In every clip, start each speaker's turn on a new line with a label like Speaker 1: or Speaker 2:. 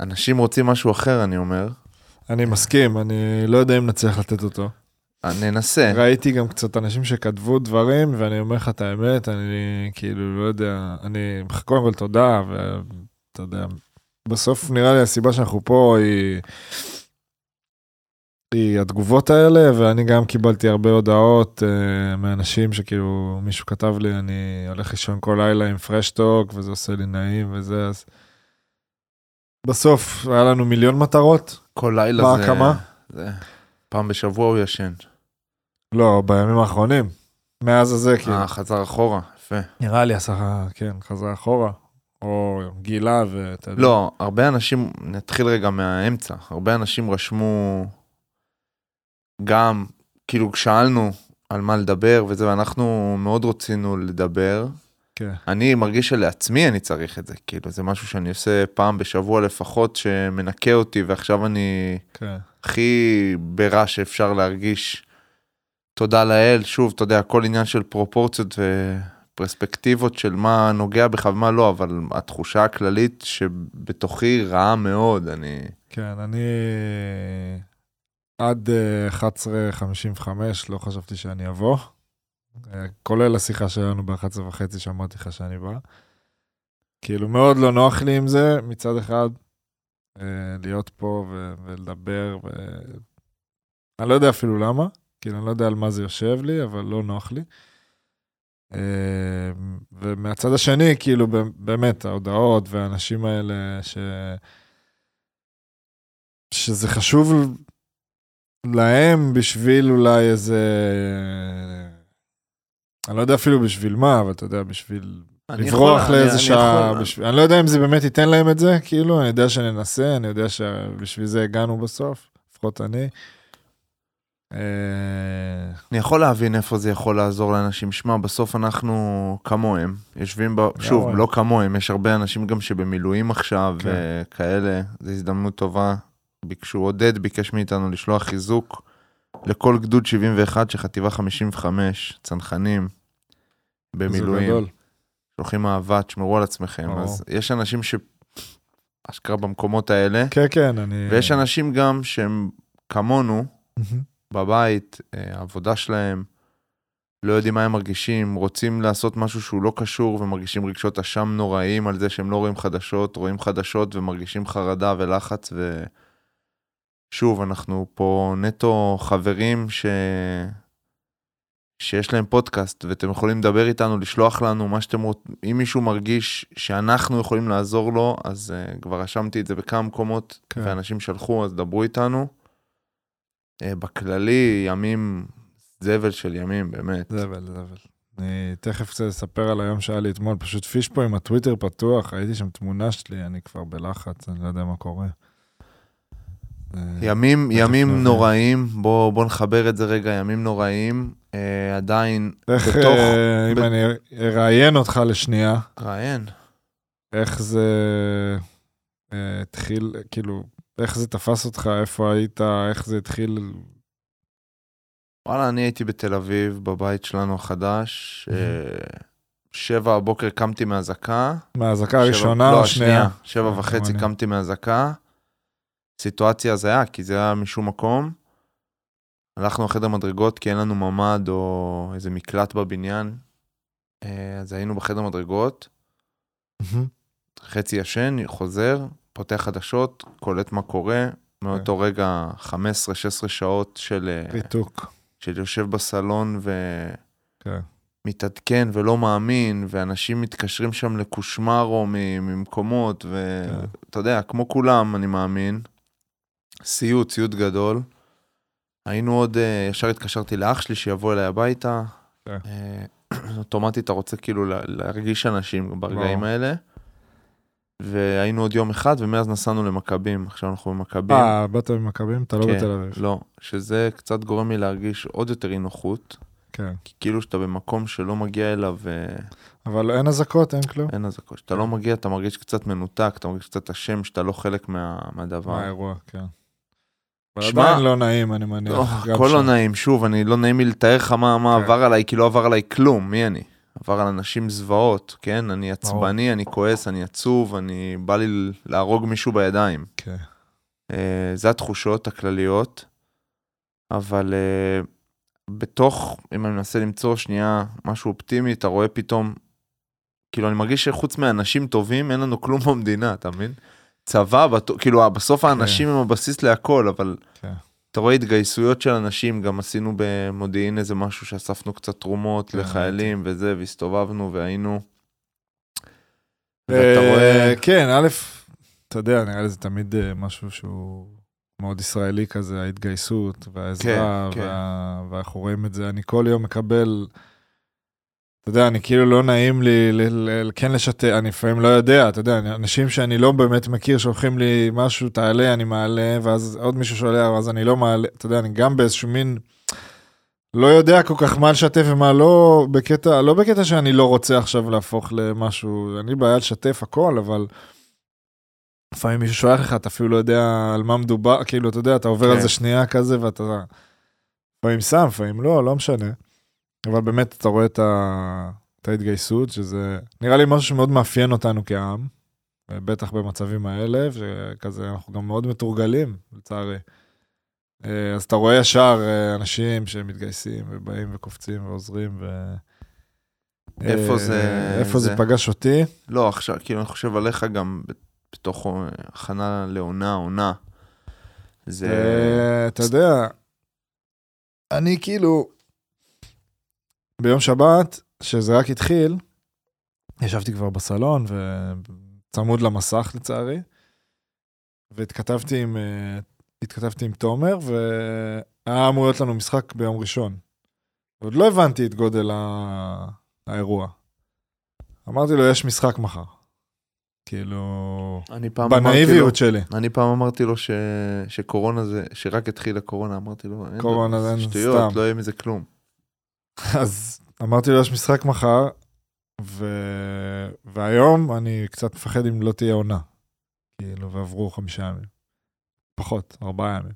Speaker 1: אנשים רוצים משהו אחר, אני אומר.
Speaker 2: אני מסכים, אני לא יודע אם נצליח לתת אותו.
Speaker 1: ננסה.
Speaker 2: ראיתי גם קצת אנשים שכתבו דברים, ואני אומר לך את האמת, אני כאילו לא יודע, אני, קודם כל תודה, ואתה יודע, בסוף נראה לי הסיבה שאנחנו פה היא, היא התגובות האלה, ואני גם קיבלתי הרבה הודעות uh, מאנשים שכאילו, מישהו כתב לי, אני הולך לישון כל לילה עם פרשטוק, וזה עושה לי נעים וזה, אז... בסוף היה לנו מיליון מטרות.
Speaker 1: כל לילה
Speaker 2: בהקמה.
Speaker 1: זה... זה... פעם בשבוע הוא ישן.
Speaker 2: לא, בימים האחרונים. מאז הזה, כאילו.
Speaker 1: אה, חזר אחורה, יפה.
Speaker 2: נראה לי עשה, כן, חזר אחורה. או גילה ואתה יודע.
Speaker 1: לא, הרבה אנשים, נתחיל רגע מהאמצע, הרבה אנשים רשמו גם, כאילו שאלנו על מה לדבר וזה, ואנחנו מאוד רצינו לדבר.
Speaker 2: כן.
Speaker 1: אני מרגיש שלעצמי אני צריך את זה, כאילו זה משהו שאני עושה פעם בשבוע לפחות שמנקה אותי, ועכשיו אני
Speaker 2: כן.
Speaker 1: הכי ברע שאפשר להרגיש. תודה לאל, שוב, אתה יודע, הכל עניין של פרופורציות ופרספקטיבות של מה נוגע בך ומה לא, אבל התחושה הכללית שבתוכי רעה מאוד, אני...
Speaker 2: כן, אני עד אה, 11:55 לא חשבתי שאני אבוא, אה, כולל השיחה שלנו ב-11 וחצי שאמרתי לך שאני בא. כאילו מאוד לא נוח לי עם זה, מצד אחד, אה, להיות פה ו- ולדבר, ו... אני לא יודע אפילו למה, כאילו, אני לא יודע על מה זה יושב לי, אבל לא נוח לי. אה, ומהצד השני, כאילו, באמת, ההודעות והאנשים האלה, ש... שזה חשוב להם בשביל אולי איזה... אני לא יודע אפילו בשביל מה, אבל אתה יודע, בשביל לברוח לאיזה שעה,
Speaker 1: אני
Speaker 2: לא יודע אם זה באמת ייתן להם את זה, כאילו, אני יודע שננסה, אני יודע שבשביל זה הגענו בסוף, לפחות אני. אה,
Speaker 1: אני יכול להבין איפה זה יכול לעזור לאנשים. שמע, בסוף אנחנו כמוהם, יושבים ב... שוב, לא כמוהם, יש הרבה אנשים גם שבמילואים עכשיו
Speaker 2: כן.
Speaker 1: וכאלה, זו הזדמנות טובה. ביקשו, עודד ביקש מאיתנו לשלוח חיזוק לכל גדוד 71 של חטיבה 55, צנחנים, במילואים. שולחים אהבה, תשמרו על עצמכם.
Speaker 2: ברור.
Speaker 1: אז יש אנשים ש... אשכרה במקומות האלה,
Speaker 2: כן, כן, אני...
Speaker 1: ויש אנשים גם שהם כמונו. בבית, אה, העבודה שלהם, לא יודעים מה הם מרגישים, רוצים לעשות משהו שהוא לא קשור ומרגישים רגשות אשם נוראיים על זה שהם לא רואים חדשות, רואים חדשות ומרגישים חרדה ולחץ ו... שוב, אנחנו פה נטו חברים ש... שיש להם פודקאסט ואתם יכולים לדבר איתנו, לשלוח לנו מה שאתם רוצים. אם מישהו מרגיש שאנחנו יכולים לעזור לו, אז uh, כבר רשמתי את זה בכמה מקומות,
Speaker 2: כן.
Speaker 1: ואנשים שלחו, אז דברו איתנו. Uh, בכללי, ימים, זבל של ימים, באמת.
Speaker 2: זבל, זבל. אני תכף קצת אספר על היום שהיה לי אתמול, פשוט פיש פה עם הטוויטר פתוח, ראיתי שם תמונה שלי, אני כבר בלחץ, אני לא יודע מה קורה. אה,
Speaker 1: ימים, ימים. נוראים, בוא, בוא נחבר את זה רגע, ימים נוראים. Uh, עדיין,
Speaker 2: איך,
Speaker 1: בתוך-
Speaker 2: אה, אם
Speaker 1: ב-
Speaker 2: אני אראיין אותך לשנייה,
Speaker 1: ראיין.
Speaker 2: איך זה אה, התחיל, כאילו, איך זה תפס אותך, איפה היית, איך זה התחיל,
Speaker 1: וואלה, אני הייתי בתל אביב, בבית שלנו החדש. אה, שבע הבוקר קמתי. מהאזעקה שבע-
Speaker 2: הראשונה
Speaker 1: לא,
Speaker 2: או השנייה?
Speaker 1: שבע
Speaker 2: אה,
Speaker 1: וחצי. קמתי מהאזעקה. סיטואציה הזיה, כי זה היה משום מקום. הלכנו לחדר מדרגות כי אין לנו ממ"ד או איזה מקלט בבניין. אה, אז היינו בחדר מדרגות. חצי ישן, חוזר, פותח חדשות, קולט מה קורה. מאותו רגע 15-16 שעות של, אה,
Speaker 2: ריתוק.
Speaker 1: של יושב בסלון ו...
Speaker 2: כן.
Speaker 1: מתעדכן ולא מאמין, ואנשים מתקשרים שם לקושמרו ממקומות,
Speaker 2: כן.
Speaker 1: ואתה יודע, כמו כולם, אני מאמין. סיוט, סיוט גדול. היינו עוד, אה, ישר התקשרתי לאח שלי שיבוא אליי הביתה.
Speaker 2: כן.
Speaker 1: אה, אוטומטית אתה רוצה כאילו לה- להרגיש אנשים ברגעים. האלה. והיינו עוד יום אחד, ומאז נסענו למכבים. עכשיו אנחנו במכבים.
Speaker 2: אה, באת ממכבים? אתה לא
Speaker 1: כן,
Speaker 2: בתל אביב.
Speaker 1: לא, שזה קצת גורם לי להרגיש עוד יותר אי נוחות.
Speaker 2: כן.
Speaker 1: כי כאילו שאתה במקום שלא מגיע אליו אה,
Speaker 2: אבל אין אזעקות, אין כלום.
Speaker 1: אין אזעקות. כשאתה לא מגיע, אתה מרגיש קצת מנותק, אתה מרגיש קצת אשם שאתה לא חלק מה, מהדבר.
Speaker 2: מה האירוע, כן.
Speaker 1: שמע-
Speaker 2: עדיין לא נעים, אני מניח.
Speaker 1: הכל לא. נעים, שוב, אני לא נעים לי לתאר לך מה, מה
Speaker 2: כן.
Speaker 1: עבר עליי, כי לא עבר עליי כלום, מי אני? עבר על אנשים זוועות, כן? אני עצבני, אני כועס, אני עצוב, אני... בא לי להרוג מישהו בידיים.
Speaker 2: כן.
Speaker 1: אה, זה התחושות הכלליות, אבל אה, בתוך, אם אני מנסה למצוא שנייה משהו אופטימי, אתה רואה פתאום, כאילו אני מרגיש שחוץ מאנשים טובים אין לנו כלום במדינה, אתה מבין? צבא, כאילו בסוף האנשים הם הבסיס להכל, אבל
Speaker 2: כן.
Speaker 1: אתה רואה התגייסויות של אנשים, גם עשינו במודיעין איזה משהו שאספנו קצת תרומות
Speaker 2: כן,
Speaker 1: לחיילים וזה, והסתובבנו והיינו.
Speaker 2: אה,
Speaker 1: רואה,
Speaker 2: כן, א', אתה יודע, נראה לי זה תמיד אה, משהו שהוא מאוד ישראלי כזה, ההתגייסות והעזרה,
Speaker 1: כן, כן.
Speaker 2: וה- ואנחנו רואים את זה. אני כל יום מקבל, אתה יודע, אני כאילו לא נעים לי ל- ל- כן לשתף, אני לפעמים לא יודע, אתה יודע, אנשים שאני לא באמת מכיר שולחים לי משהו, תעלה, אני מעלה, ואז עוד מישהו שולח, אז אני לא מעלה, אתה יודע, אני גם באיזשהו מין... לא יודע כל כך מה לשתף ומה לא, בקטע, לא בקטע שאני לא רוצה עכשיו להפוך למשהו, אין לי בעיה לשתף הכל, אבל לפעמים מישהו שולח לך, אתה אפילו לא יודע על מה מדובר, כאילו, אתה יודע, אתה עובר
Speaker 1: כן.
Speaker 2: על זה שנייה כזה, ואתה לפעמים שם, לפעמים לא, לא משנה. אבל באמת, אתה רואה את, ה... את ההתגייסות, שזה נראה לי משהו שמאוד מאפיין אותנו כעם, בטח במצבים האלה, שכזה, אנחנו גם מאוד מתורגלים, לצערי. אה, אז אתה רואה ישר אה, אנשים שמתגייסים ובאים וקופצים ועוזרים ו...
Speaker 1: איפה
Speaker 2: אה,
Speaker 1: זה-
Speaker 2: איפה זה
Speaker 1: זה?
Speaker 2: פגש אותי?
Speaker 1: לא, עכשיו, כאילו, אני חושב עליך גם בתוך הכנה לעונה, עונה. זה...
Speaker 2: אתה יודע, אני כאילו, ביום שבת, שזה רק התחיל, ישבתי כבר בסלון וצמוד למסך לצערי, והתכתבתי עם, אה, התכתבתי עם תומר, והיה אמור להיות לנו משחק ביום ראשון. עוד לא הבנתי את גודל ה- האירוע. אמרתי לו, יש משחק מחר. כאילו,
Speaker 1: אמרתי לו,
Speaker 2: בנאיביות שלי.
Speaker 1: אני פעם אמרתי לו ש... שקורונה זה, שרק התחילה קורונה, אמרתי לו, אין
Speaker 2: קורונה זה
Speaker 1: שטויות,
Speaker 2: סתם.
Speaker 1: לא יהיה מזה כלום.
Speaker 2: אז אמרתי לו, יש משחק מחר, ו... והיום אני קצת מפחד אם לא תהיה עונה. כאילו, ועברו חמישה ימים. פחות, ארבעה ימים.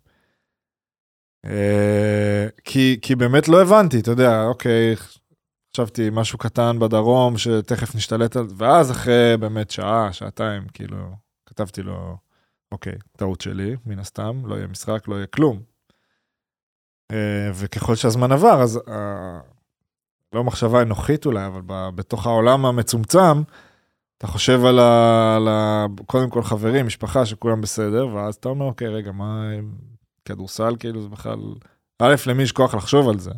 Speaker 2: אה, כי, כי באמת לא הבנתי, אתה יודע, אוקיי, חשבתי משהו קטן בדרום שתכף נשתלט על... ואז אחרי באמת שעה, שעתיים, כאילו, כתבתי לו, אוקיי, טעות שלי, מן הסתם, לא יהיה משחק, לא יהיה כלום. אה, וככל שהזמן עבר, אז אה, לא מחשבה אנוכית אולי, אבל בתוך העולם המצומצם, אתה חושב על ה... על ה... קודם כל חברים, משפחה, שכולם בסדר, ואז אתה אומר, אוקיי, רגע, מה עם כדורסל, כאילו, זה בכלל... א', למי יש כוח לחשוב על זה?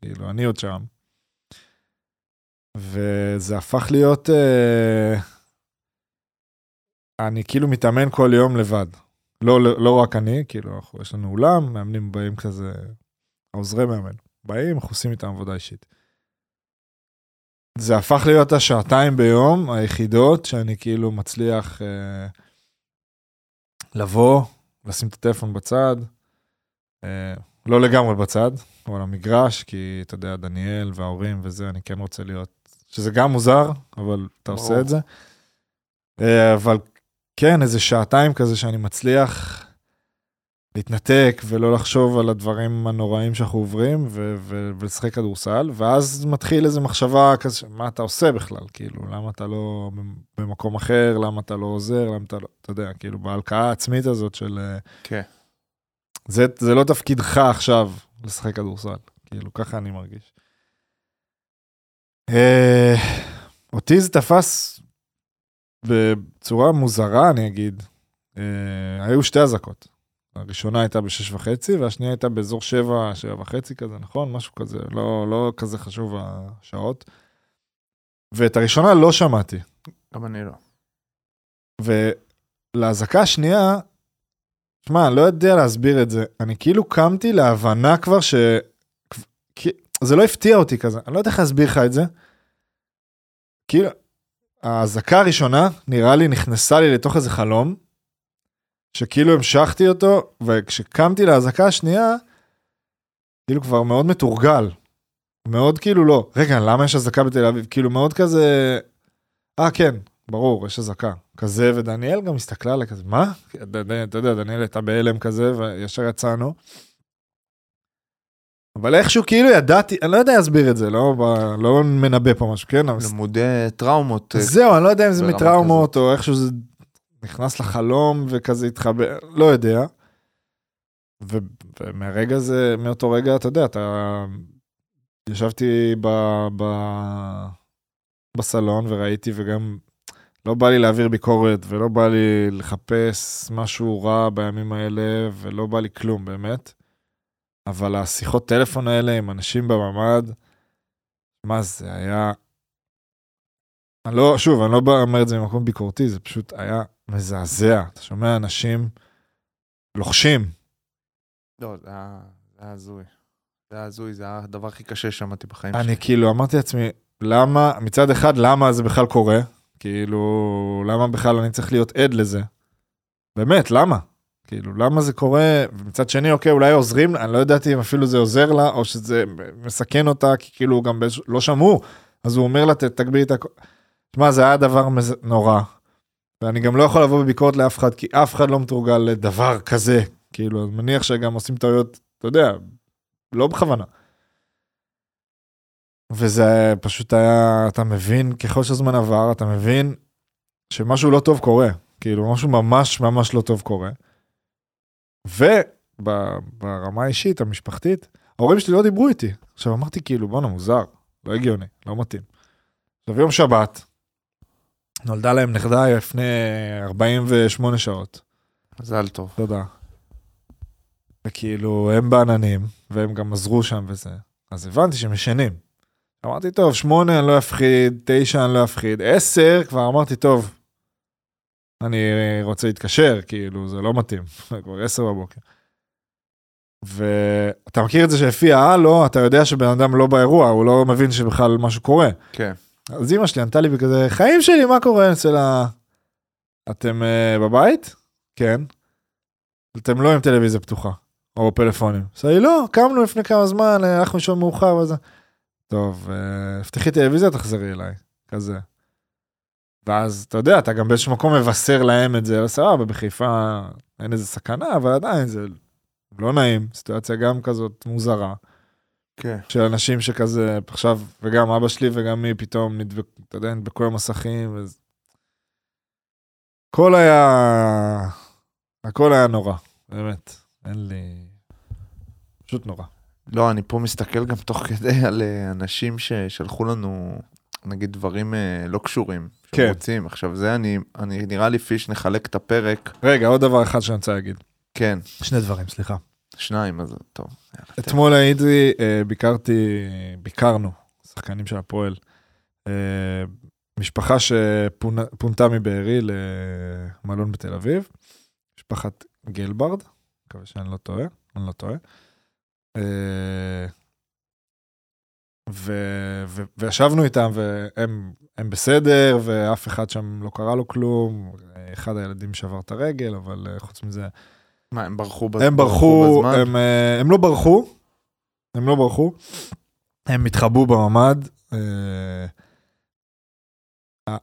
Speaker 2: כאילו, אני עוד שם. וזה הפך להיות... אה... אני כאילו מתאמן כל יום לבד. לא, לא רק אני, כאילו, יש לנו אולם, מאמנים באים כזה, העוזרי מאמן. באים, אנחנו עושים איתם עבודה אישית. זה הפך להיות השעתיים ביום היחידות שאני כאילו מצליח אה, לבוא, לשים את הטלפון בצד, אה, לא לגמרי בצד, אבל המגרש, כי אתה יודע, דניאל וההורים וזה, אני כן רוצה להיות, שזה גם מוזר, אבל אתה עושה
Speaker 1: ברור.
Speaker 2: את זה. אה, אבל כן, איזה שעתיים כזה שאני מצליח להתנתק ולא לחשוב על הדברים הנוראים שאנחנו עוברים ו- ו- ולשחק כדורסל, ואז מתחיל איזה מחשבה כזה, מה אתה עושה בכלל? כאילו, למה אתה לא במקום אחר? למה אתה לא עוזר? למה אתה לא, אתה יודע, כאילו, בהלקאה העצמית הזאת של... אה,
Speaker 1: כן.
Speaker 2: זה, זה לא תפקידך עכשיו לשחק כדורסל, כאילו, ככה אני מרגיש. אה, אותי זה תפס בצורה מוזרה, אני אגיד. אה, היו שתי אזעקות. הראשונה הייתה בשש וחצי, והשנייה הייתה באזור שבע, שבע וחצי כזה, נכון? משהו כזה, לא, לא כזה חשוב השעות. ואת הראשונה לא שמעתי.
Speaker 1: גם אני לא.
Speaker 2: ולאזעקה השנייה, שמע, אני לא יודע להסביר את זה. אני כאילו קמתי להבנה כבר ש... זה לא הפתיע אותי כזה, אני לא יודע איך להסביר לך את זה. כאילו, האזעקה הראשונה, נראה לי, נכנסה לי לתוך איזה חלום, שכאילו המשכתי אותו, וכשקמתי לאזעקה השנייה, כאילו כבר מאוד מתורגל. מאוד כאילו לא. רגע, למה יש אזעקה בתל אביב? כאילו מאוד כזה... אה, כן, ברור, יש אזעקה. כזה, ודניאל גם הסתכלה עליה כזה, מה? אתה יודע, דניאל הייתה בהלם כזה, וישר יצאנו. אבל איכשהו כאילו ידעתי, אני לא יודע להסביר את זה, לא, ב- לא מנבא פה משהו, כן? אבל
Speaker 1: למודי טראומות. אה,
Speaker 2: זהו, אני לא יודע אם זה מטראומות או איכשהו זה נכנס לחלום וכזה התחבר, לא יודע. ו- ומהרגע זה, מאותו רגע, אתה יודע, אתה... ישבתי ב... ב... בסלון וראיתי וגם לא בא לי להעביר ביקורת ולא בא לי לחפש משהו רע בימים האלה ולא בא לי כלום, באמת. אבל השיחות טלפון האלה עם אנשים בממ"ד, מה זה היה... אני לא, שוב, אני לא אומר את זה ממקום ביקורתי, זה פשוט היה מזעזע. אתה שומע אנשים לוחשים.
Speaker 1: לא, זה היה הזוי. זה היה הזוי, זה היה הדבר הכי קשה ששמעתי בחיים
Speaker 2: אני
Speaker 1: שלי.
Speaker 2: כאילו אמרתי לעצמי, למה, מצד אחד, למה זה בכלל קורה? כאילו, למה בכלל אני צריך להיות עד לזה? באמת, למה? כאילו, למה זה קורה? ומצד שני, אוקיי, אולי עוזרים, לה, אני לא ידעתי אם אפילו זה עוזר לה, או שזה מסכן אותה, כי כאילו גם באיזשהו, לא שמעו, אז הוא אומר לה, "ת- תגבירי את הכל. תשמע, זה היה דבר מז... נורא, ואני גם לא יכול לבוא בביקורת לאף אחד, כי אף אחד לא מתורגל לדבר כזה. כאילו, אני מניח שגם עושים טעויות, אתה יודע, לא בכוונה. וזה פשוט היה, אתה מבין, ככל שהזמן עבר, אתה מבין שמשהו לא טוב קורה. כאילו, משהו ממש ממש לא טוב קורה. וברמה האישית, המשפחתית, ההורים שלי לא דיברו איתי. עכשיו אמרתי כאילו, בואנה, מוזר, לא הגיוני, לא מתאים. עכשיו יום שבת, נולדה להם נכדה לפני 48 שעות.
Speaker 1: מזל טוב.
Speaker 2: תודה. וכאילו, הם בעננים, והם גם עזרו שם וזה. אז הבנתי שהם ישנים. אמרתי, טוב, שמונה אני לא אפחיד, תשע אני לא אפחיד, עשר כבר אמרתי, טוב, אני רוצה להתקשר, כאילו, זה לא מתאים, כבר עשר בבוקר. ואתה מכיר את זה שלפי ההלו, אתה יודע שבן אדם לא באירוע, הוא לא מבין שבכלל משהו קורה.
Speaker 1: כן.
Speaker 2: אז אמא שלי ענתה לי בכזה, חיים שלי, מה קורה אצל ה... אתם uh, בבית? כן. אתם לא עם טלוויזיה פתוחה, או פלאפונים. אז היא לא, קמנו לפני כמה זמן, אה, הלכנו לישון מאוחר וזה. טוב, uh, פתחי טלוויזיה, תחזרי אליי, כזה. ואז, אתה יודע, אתה גם באיזשהו מקום מבשר להם את זה, סבבה, בחיפה אין איזה סכנה, אבל עדיין זה לא נעים, סיטואציה גם כזאת מוזרה.
Speaker 1: כן.
Speaker 2: של אנשים שכזה, עכשיו, וגם אבא שלי וגם מי פתאום נדבקו, אתה יודע, נדבקו למסכים, וזה... הכל היה... הכל היה נורא, באמת. אין לי... פשוט נורא.
Speaker 1: לא, אני פה מסתכל גם תוך כדי על אה, אנשים ששלחו לנו, נגיד, דברים אה, לא קשורים.
Speaker 2: כן.
Speaker 1: רוצים. עכשיו, זה אני, אני, נראה לי פיש, נחלק את הפרק.
Speaker 2: רגע, עוד דבר אחד שאני רוצה להגיד.
Speaker 1: כן,
Speaker 2: שני דברים, סליחה.
Speaker 1: שניים, אז טוב.
Speaker 2: אתמול הייתי, אה, ביקרתי, ביקרנו, שחקנים של הפועל, אה, משפחה שפונתה מבארי למלון בתל אביב, משפחת גלברד, מקווה שאני לא טועה, אני לא טועה. אה, ו, ו, וישבנו איתם והם הם בסדר ואף אחד שם לא קרה לו כלום, אחד הילדים שבר את הרגל, אבל חוץ מזה
Speaker 1: מה, הם ברחו, ב-
Speaker 2: הם ברחו,
Speaker 1: בזמן?
Speaker 2: הם, אה, הם לא ברחו, הם לא ברחו, הם התחבאו בממ"ד. אה,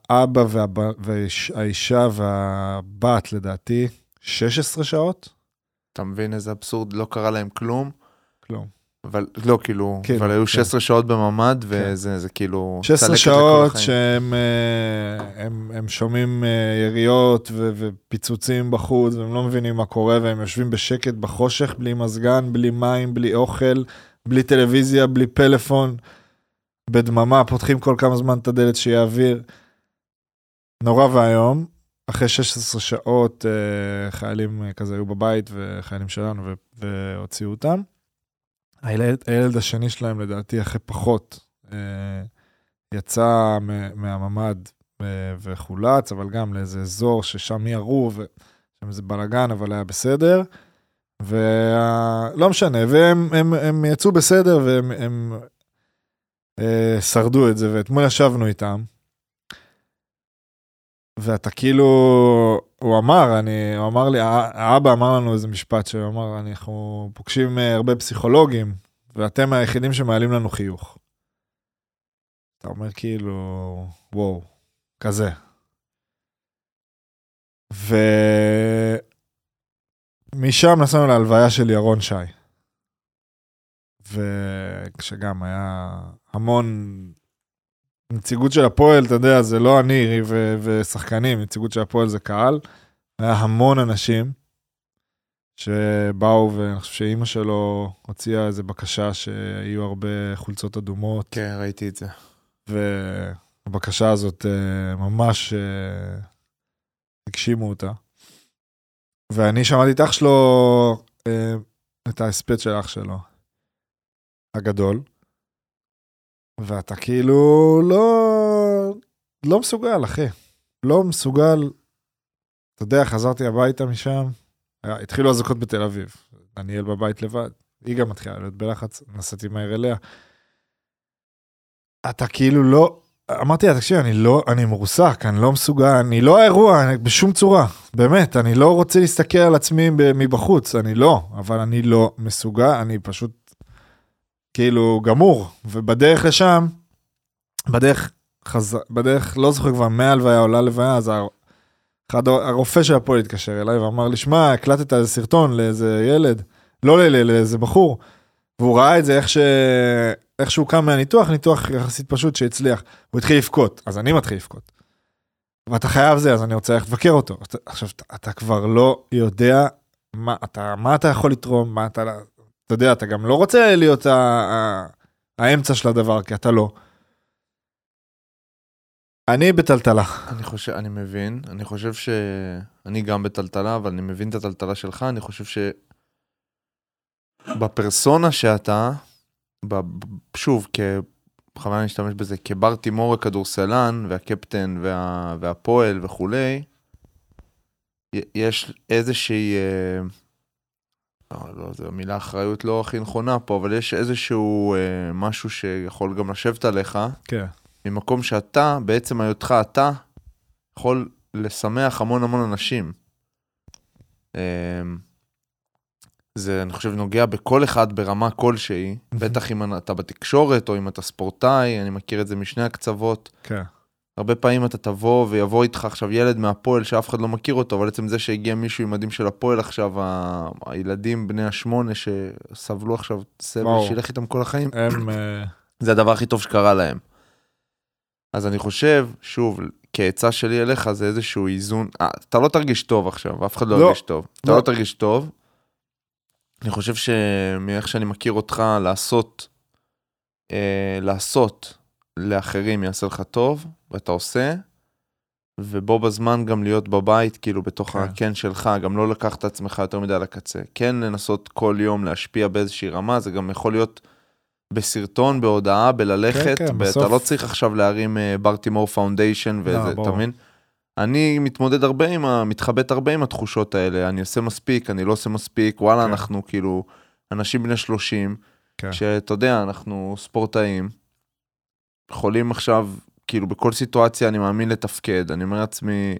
Speaker 2: האבא והב- והאיש- והאישה והבת, לדעתי, 16 שעות?
Speaker 1: אתה מבין איזה אבסורד? לא קרה להם כלום,
Speaker 2: כלום.
Speaker 1: אבל לא, כאילו,
Speaker 2: כן,
Speaker 1: אבל היו
Speaker 2: כן.
Speaker 1: 16 שעות בממ"ד, וזה זה כאילו...
Speaker 2: 16
Speaker 1: צלקת
Speaker 2: שעות. שהם אה, הם, הם שומעים אה, יריות ו- ופיצוצים בחוץ, והם לא מבינים מה קורה, והם יושבים בשקט בחושך, בלי מזגן, בלי מים, בלי אוכל, בלי טלוויזיה, בלי פלאפון, בדממה, פותחים כל כמה זמן את הדלת שיהיה אוויר. נורא ואיום. אחרי 16 שעות אה, חיילים כזה היו בבית, וחיילים שלנו, והוציאו אותם. הילד, הילד השני שלהם, לדעתי, אחרי פחות, אה, יצא מהממ"ד אה, וחולץ, אבל גם לאיזה אזור ששם ירו, ושם איזה בלאגן, אבל היה בסדר. ולא משנה, והם הם, הם יצאו בסדר והם הם, אה, שרדו את זה, ואתמול ישבנו איתם. ואתה כאילו, הוא אמר, אני, הוא אמר לי, הא- האבא אמר לנו איזה משפט שהוא אמר, אנחנו פוגשים אה, הרבה פסיכולוגים, ואתם היחידים שמעלים לנו חיוך. אתה אומר כאילו, וואו, כזה. ומשם נסענו להלוויה של ירון שי. וכשגם היה המון נציגות של הפועל, אתה יודע, זה לא אני ו- ושחקנים, נציגות של הפועל זה קהל. היה המון אנשים שבאו, ואני חושב שאימא שלו הוציאה איזו בקשה שיהיו הרבה חולצות אדומות.
Speaker 1: כן, ראיתי את זה.
Speaker 2: והבקשה הזאת אה, ממש אה, הגשימו אותה. ואני שמעתי את אח שלו, אה, את ההספד של אח שלו, הגדול, ואתה כאילו לא, לא מסוגל, אחי. לא מסוגל. אתה יודע, חזרתי הביתה משם, התחילו אזעקות בתל אביב. דניאל בבית לבד, היא גם מתחילה להיות בלחץ, נסעתי מהר אליה. אתה כאילו לא, אמרתי לה, תקשיב, אני לא, אני מרוסק, אני לא מסוגל, אני לא האירוע, אני, בשום צורה. באמת, אני לא רוצה להסתכל על עצמי מבחוץ, אני לא, אבל אני לא מסוגל, אני פשוט כאילו גמור. ובדרך לשם, בדרך, חז... בדרך, לא זוכר כבר, מהלוויה עולה לוויה, אז אחד, הרופא של הפועל התקשר אליי ואמר לי, שמע, הקלטת איזה סרטון לאיזה ילד, לא ל- ל- לאיזה בחור, והוא ראה את זה איך, ש... איך שהוא קם מהניתוח, ניתוח יחסית פשוט שהצליח. הוא התחיל לבכות, אז אני מתחיל לבכות. ואתה חייב זה, אז אני רוצה ללכת לבקר אותו. עכשיו, אתה, אתה כבר לא יודע מה אתה, מה אתה יכול לתרום, מה אתה... אתה יודע, אתה גם לא רוצה להיות ה... ה... האמצע של הדבר, כי אתה לא. אני בטלטלה.
Speaker 1: אני חושב, אני מבין, אני חושב ש... אני גם בטלטלה, אבל אני מבין את הטלטלה שלך, אני חושב ש... בפרסונה שאתה, ב... שוב, כ... בכוונה אני אשתמש בזה, כבר תימור הכדורסלן, והקפטן, וה... והפועל וכולי, יש איזושהי... אה, לא, לא, זו המילה אחריות לא הכי נכונה פה, אבל יש איזשהו אה, משהו שיכול גם לשבת עליך,
Speaker 2: כן.
Speaker 1: ממקום שאתה, בעצם היותך אתה, יכול לשמח המון המון אנשים. אמ, זה, אני חושב, נוגע בכל אחד ברמה כלשהי, בטח אם אתה בתקשורת או אם אתה ספורטאי, אני מכיר את זה משני הקצוות.
Speaker 2: כן.
Speaker 1: הרבה פעמים אתה תבוא ויבוא איתך עכשיו ילד מהפועל שאף אחד לא מכיר אותו, אבל עצם זה שהגיע מישהו עם מדים של הפועל עכשיו, ה- הילדים בני השמונה שסבלו עכשיו סבל. שילך איתם כל החיים,
Speaker 2: הם... אה,
Speaker 1: זה הדבר הכי טוב שקרה להם. אז אני חושב, שוב, כעצה שלי אליך זה איזשהו איזון, אה, אתה לא תרגיש טוב עכשיו, אף אחד לא
Speaker 2: לא.
Speaker 1: ירגיש טוב. אתה
Speaker 2: לא.
Speaker 1: לא תרגיש טוב. אני חושב שמאיך שאני מכיר אותך, לעשות, אה, לעשות לאחרים יעשה לך טוב, ואתה עושה, ובו בזמן גם להיות בבית, כאילו בתוך
Speaker 2: כן.
Speaker 1: הכן שלך, גם לא לקחת את עצמך יותר מדי לקצה. כן לנסות כל יום להשפיע באיזושהי רמה, זה גם יכול להיות בסרטון, בהודעה, בללכת,
Speaker 2: כן,
Speaker 1: ואתה
Speaker 2: בסוף-
Speaker 1: לא צריך עכשיו להרים אה, ברטימור foundation וזה, אתה. מבין? אני מתמודד הרבה עם ה... מתחבט הרבה עם התחושות האלה, אני עושה מספיק, אני לא עושה מספיק, וואלה,
Speaker 2: כן.
Speaker 1: אנחנו כאילו אנשים בני 30,
Speaker 2: כן.
Speaker 1: שאתה יודע, אנחנו ספורטאים, יכולים עכשיו, כאילו בכל סיטואציה אני מאמין לתפקד, אני אומר לעצמי,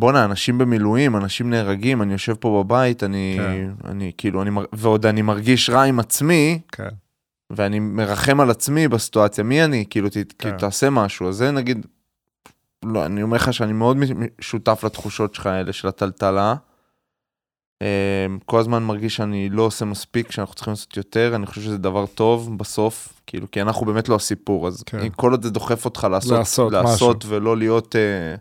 Speaker 1: בואנה, אנשים במילואים, אנשים נהרגים, אני יושב פה בבית, אני,
Speaker 2: כן.
Speaker 1: אני כאילו, אני, ועוד אני מרגיש רע עם עצמי,
Speaker 2: כן.
Speaker 1: ואני מרחם על עצמי בסיטואציה, מי אני? כאילו, ת, כאילו, תעשה משהו. אז זה נגיד, לא, אני אומר לך שאני מאוד שותף לתחושות שלך האלה של הטלטלה. אמ, כל הזמן מרגיש שאני לא עושה מספיק, שאנחנו צריכים לעשות יותר, אני חושב שזה דבר טוב בסוף, כאילו, כי אנחנו באמת לא הסיפור, אז
Speaker 2: כן.
Speaker 1: כל עוד זה דוחף אותך לעשות,
Speaker 2: לעשות
Speaker 1: לעשות ולא להיות, אה,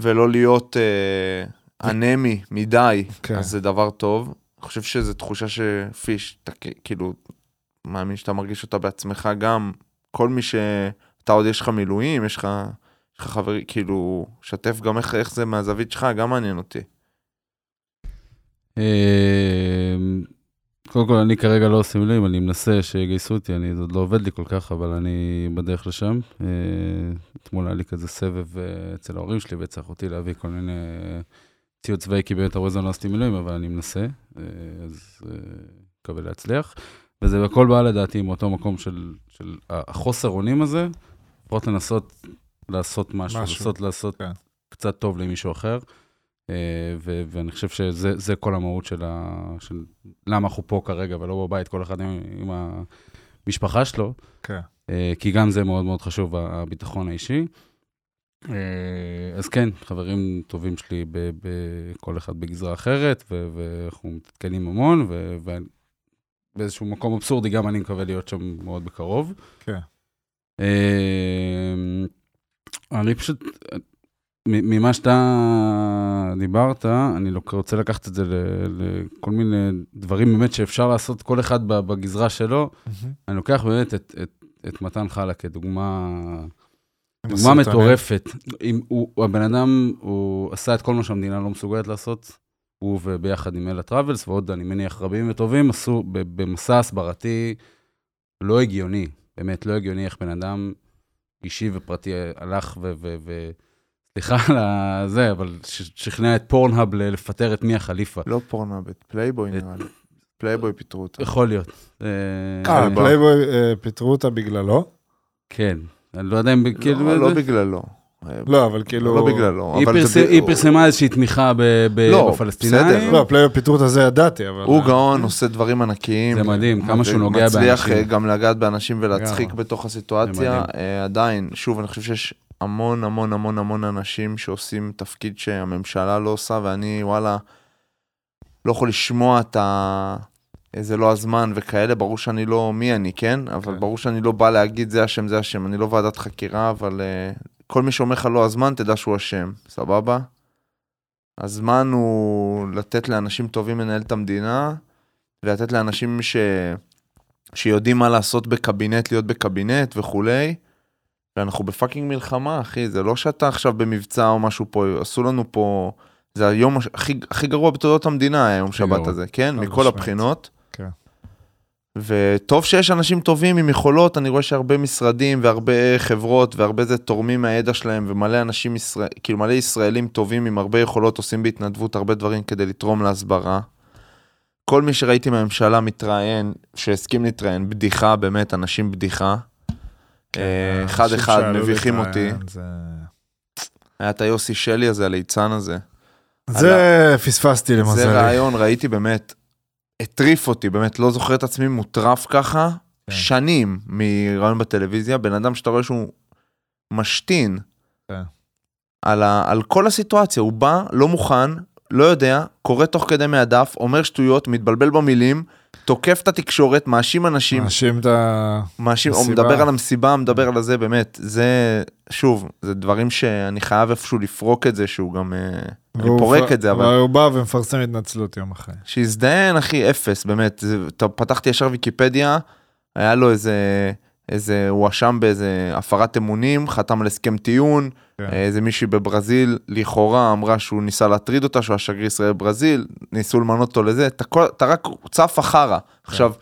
Speaker 1: ולא להיות אה, אנמי מדי,
Speaker 2: כן.
Speaker 1: אז זה דבר טוב. אני חושב שזו תחושה שפיש, אתה כאילו, מאמין שאתה מרגיש אותה בעצמך גם, כל מי שאתה עוד יש לך מילואים, יש לך, יש לך חברים, כאילו, שתף גם איך, איך זה מהזווית שלך, גם מעניין אותי.
Speaker 3: אמ, קודם כל, אני כרגע לא עושה מילואים, אני מנסה שיגייסו אותי, אני, זה עוד לא עובד לי כל כך, אבל אני בדרך לשם. אה, אתמול היה לי כזה סבב אה, אצל ההורים שלי, וצריך אותי להביא כל מיני אה, ציוד צבאי, כי באמת הרבה זמן לא עשיתי מילואים, אבל אני מנסה, אה, אז מקווה להצליח. וזה בכל בא לדעתי מאותו מקום של, של החוסר אונים הזה, לפחות לנסות לעשות משהו,
Speaker 2: משהו.
Speaker 3: לנסות לעשות
Speaker 2: כן.
Speaker 3: קצת טוב למישהו אחר. אה, ואני חושב שזה זה כל המהות של, ה, של למה אנחנו פה כרגע ולא בבית, כל אחד עם, עם המשפחה שלו,
Speaker 2: כן.
Speaker 3: אה, כי גם זה מאוד מאוד חשוב, הביטחון האישי. אה, אז כן, חברים טובים שלי, ב- ב- כל אחד בגזרה אחרת, ואנחנו מתעדכנים המון, ו- ו- באיזשהו מקום אבסורדי, גם אני מקווה להיות שם מאוד בקרוב.
Speaker 2: כן.
Speaker 3: אני פשוט, ממה שאתה דיברת, אני רוצה לקחת את זה לכל מיני דברים באמת שאפשר לעשות, כל אחד בגזרה שלו. אני לוקח באמת את, את, את מתן חלה כדוגמה דוגמה. מטורפת. אם הוא, הבן אדם, הוא עשה את כל מה שהמדינה לא מסוגלת לעשות. הוא וביחד עם Ella Travels, ועוד, אני מניח, רבים וטובים, עשו במסע הסברתי לא הגיוני. באמת, לא הגיוני איך בן אדם אישי ופרטי הלך ו... ו, ו סליחה על זה, אבל שכנע את Pornhub לפטר את מיה חליפה.
Speaker 1: לא Pornhub, את פלייבוי נראה לי. פלייבוי פיטרו אותה.
Speaker 3: יכול להיות. אה,
Speaker 2: אה,
Speaker 3: אה,
Speaker 2: פלייבוי אה, פיטרו אותה בגללו?
Speaker 3: כן. אני לא יודע אם... כאילו,
Speaker 1: לא, לא
Speaker 3: זה-
Speaker 1: בגללו.
Speaker 2: לא, אבל כאילו...
Speaker 1: לא בגללו.
Speaker 3: היא
Speaker 1: אבל
Speaker 3: פרס-
Speaker 1: זה ב-
Speaker 3: היא פרסמה איזושהי תמיכה ב- ב-
Speaker 1: לא,
Speaker 3: בפלסטינאים.
Speaker 1: בסדר.
Speaker 2: לא, פלייבוי פיטרו אותה זה ידעתי, אבל...
Speaker 1: הוא גאון, עושה דברים ענקיים.
Speaker 3: זה מדהים, כמה שהוא נוגע
Speaker 1: מצליח
Speaker 3: באנשים.
Speaker 1: אה, גם לגעת באנשים ולהצחיק. בתוך הסיטואציה. עדיין, שוב, אני חושב שיש המון המון המון המון אנשים שעושים תפקיד שהממשלה לא עושה, ואני, וואלה, לא יכול לשמוע את ה... אה, זה לא הזמן וכאלה, ברור שאני לא מי אני, כן? אבל
Speaker 2: כן.
Speaker 1: ברור שאני לא בא להגיד זה אשם, זה אשם. אני לא ועדת חקירה, אבל אה, כל מי שאומר לך לא הזמן, תדע שהוא אשם, סבבה? הזמן הוא לתת לאנשים טובים לנהל את המדינה, ולתת לאנשים ש... שיודעים מה לעשות בקבינט, להיות בקבינט וכולי. ואנחנו בפאקינג מלחמה, אחי, זה לא שאתה עכשיו במבצע או משהו פה, עשו לנו פה... זה היום הכי, הכי גרוע בתולדות המדינה, היום שבת
Speaker 3: גרוע.
Speaker 1: הזה, כן? מכל
Speaker 2: משמעית.
Speaker 1: הבחינות.
Speaker 2: כן.
Speaker 1: וטוב שיש אנשים טובים עם יכולות, אני רואה שהרבה משרדים והרבה חברות והרבה זה תורמים מהידע שלהם, ומלא אנשים, ישראל, כאילו מלא ישראלים טובים עם הרבה יכולות עושים בהתנדבות הרבה דברים כדי לתרום להסברה. כל מי שראיתי מהממשלה מתראיין, שהסכים להתראיין, בדיחה, באמת, אנשים בדיחה.
Speaker 2: כן,
Speaker 1: אה, אחד אחד מביכים אותי.
Speaker 2: זה-
Speaker 1: היה את היוסי שלי הזה, הליצן הזה.
Speaker 2: זה פספסתי
Speaker 1: זה
Speaker 2: למזלי.
Speaker 1: רעיון, ראיתי באמת, הטריף אותי, באמת לא זוכר את עצמי מוטרף ככה,
Speaker 2: כן.
Speaker 1: שנים מרעיון בטלוויזיה, בן אדם שאתה רואה שהוא משתין
Speaker 2: כן.
Speaker 1: על, ה, על כל הסיטואציה, הוא בא, לא מוכן, לא יודע, קורא תוך כדי מהדף, אומר שטויות, מתבלבל במילים, תוקף את התקשורת, מאשים אנשים,
Speaker 2: מאשים את ה...
Speaker 1: מאשים, או
Speaker 2: מסיבה.
Speaker 1: מדבר על המסיבה, מדבר על הזה, באמת, זה, שוב, זה דברים שאני חייב איפשהו לפרוק את זה, שהוא גם, אה, אני פורק את זה, אבל...
Speaker 2: הוא בא ומפרסם התנצלות יום אחרי.
Speaker 1: שיזדיין, אחי, אפס, באמת. זה, פתחתי ישר ויקיפדיה, היה לו איזה, איזה, הוא הואשם באיזה הפרת אמונים, חתם על הסכם טיעון,
Speaker 2: כן.
Speaker 1: איזה מישהי בברזיל, לכאורה אמרה שהוא ניסה להטריד אותה, שהוא השגריר ישראל בברזיל, ניסו למנות אותו לזה, אתה, כל, אתה רק צף החרא. עכשיו,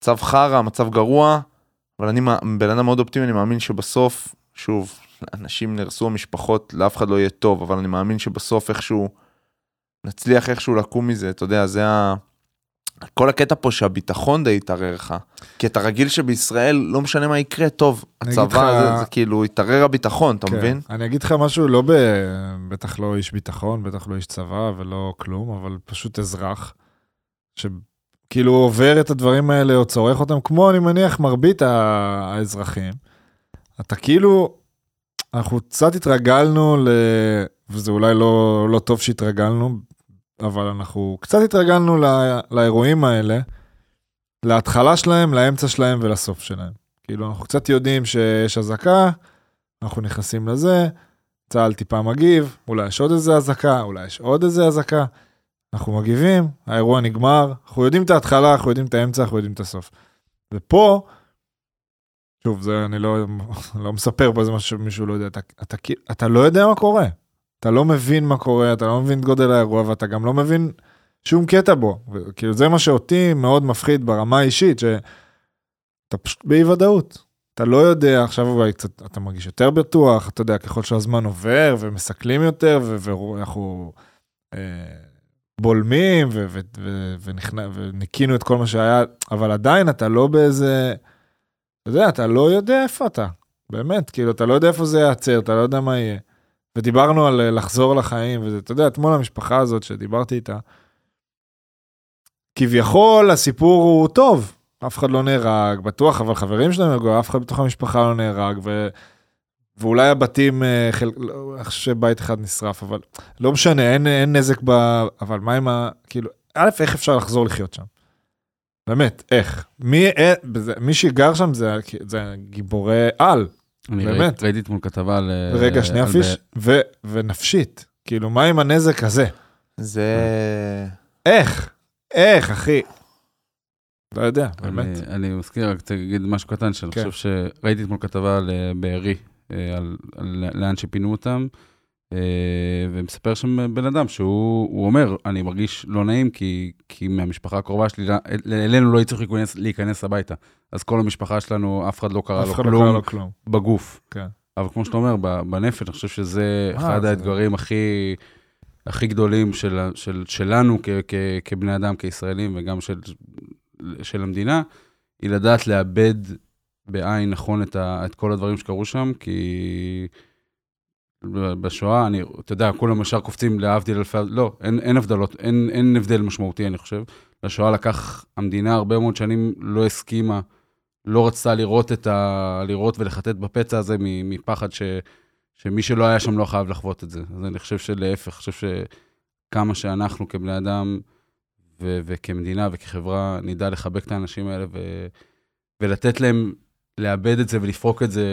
Speaker 1: צו חרא, מצב גרוע, אבל אני בן אדם מאוד אופטימי, אני מאמין שבסוף, שוב, אנשים נהרסו המשפחות, לאף אחד לא יהיה טוב, אבל אני מאמין שבסוף איכשהו, נצליח איכשהו לקום מזה, אתה יודע, זה ה... כל הקטע פה שהביטחון די יתערער לך. כי אתה רגיל שבישראל, לא משנה מה יקרה, טוב, הצבא,
Speaker 2: לך-
Speaker 1: זה, זה כאילו, יתערער הביטחון, אתה
Speaker 2: כן.
Speaker 1: מבין?
Speaker 2: אני אגיד לך משהו, לא ב... בטח לא איש ביטחון, בטח לא איש צבא ולא כלום, אבל פשוט אזרח, שכאילו עובר את הדברים האלה או צורך אותם, כמו אני מניח מרבית האזרחים. אתה כאילו, אנחנו קצת התרגלנו ל... וזה אולי לא, לא טוב שהתרגלנו, אבל אנחנו קצת התרגלנו לא, לאירועים האלה, להתחלה שלהם, לאמצע שלהם ולסוף שלהם. כאילו, אנחנו קצת יודעים שיש אזעקה, אנחנו נכנסים לזה, צה"ל טיפה מגיב, אולי יש עוד איזה אזעקה, אולי יש עוד איזה אזעקה. אנחנו מגיבים, האירוע נגמר, אנחנו יודעים את ההתחלה, אנחנו יודעים את האמצע, אנחנו יודעים את הסוף. ופה, שוב, זה אני לא, לא מספר פה איזה משהו שמישהו לא יודע, אתה, אתה, אתה, לא יודע מה קורה. אתה לא מבין מה קורה, אתה לא מבין את גודל האירוע, ואתה גם לא מבין שום קטע בו. כאילו, זה מה שאותי מאוד מפחיד ברמה האישית, שאתה פשוט באי ודאות. אתה לא יודע, עכשיו אולי קצת, אתה מרגיש יותר בטוח, אתה יודע, ככל שהזמן עובר ומסכלים יותר, ואנחנו אה, בולמים וניקינו את כל מה שהיה, אבל עדיין אתה לא באיזה, אתה יודע, אתה לא יודע איפה אתה, באמת, כאילו, אתה לא יודע איפה זה ייעצר, אתה לא יודע מה יהיה. ודיברנו על אה, לחזור לחיים, וזה, אתה יודע, אתמול המשפחה הזאת שדיברתי איתה, כביכול הסיפור הוא טוב, אף אחד לא נהרג, בטוח, אבל חברים שלהם נהרגו, אף אחד בתוך המשפחה לא נהרג, ו... ואולי הבתים, אה, חל... לא, אני חושב שבית אחד נשרף, אבל לא משנה, אין, אין נזק ב... אבל מה עם ה... כאילו, א', איך אפשר לחזור לחיות שם? באמת, איך? מי, אה, מי שגר שם זה, זה גיבורי על.
Speaker 3: אני
Speaker 2: באמת.
Speaker 3: ראיתי- אתמול כתבה על...
Speaker 2: רגע, שנייה
Speaker 3: על-
Speaker 2: פיש, ו, ונפשית. כאילו, מה עם הנזק הזה?
Speaker 1: זה...
Speaker 2: איך? איך, אחי? לא יודע, באמת.
Speaker 3: אני, אני מזכיר, רק להגיד משהו קטן, שאני
Speaker 2: כן.
Speaker 3: חושב שראיתי אתמול כתבה על אה, בארי, אה, על, על לאן שפינו אותם, אה, ומספר שם בן אדם שהוא הוא אומר, אני מרגיש לא נעים כי, כי מהמשפחה הקרובה שלי, אל- אלינו לא הצליחו להיכנס, להיכנס הביתה. אז כל המשפחה שלנו, אף אחד לא קרה
Speaker 2: אף
Speaker 3: לו
Speaker 2: לא
Speaker 3: כלום
Speaker 2: לו כלום.
Speaker 3: בגוף.
Speaker 2: כן.
Speaker 3: אבל כמו שאתה אומר, בנפש, אני חושב שזה
Speaker 2: אה,
Speaker 3: אחד
Speaker 2: זה-
Speaker 3: האתגרים הכי, הכי גדולים של, של, שלנו כ, כ, כבני אדם, כישראלים, וגם של, של המדינה, היא לדעת לאבד בעין נכון את, ה, את כל הדברים שקרו שם, כי בשואה, אני, אתה יודע, כולם ישר קופצים להבדיל אלפי, לא, אין, אין הבדלות, אין, אין הבדל משמעותי, אני חושב. לשואה לקח, המדינה הרבה מאוד שנים לא הסכימה, לא רצתה לראות את ה... לראות ולחטט בפצע הזה מפחד ש, שמי שלא היה שם לא חייב לחוות את זה. אז אני חושב שלהפך, אני חושב שכמה שאנחנו כבני אדם ו- וכמדינה וכחברה נדע לחבק את האנשים האלה ו- ולתת להם לאבד את זה ולפרוק את זה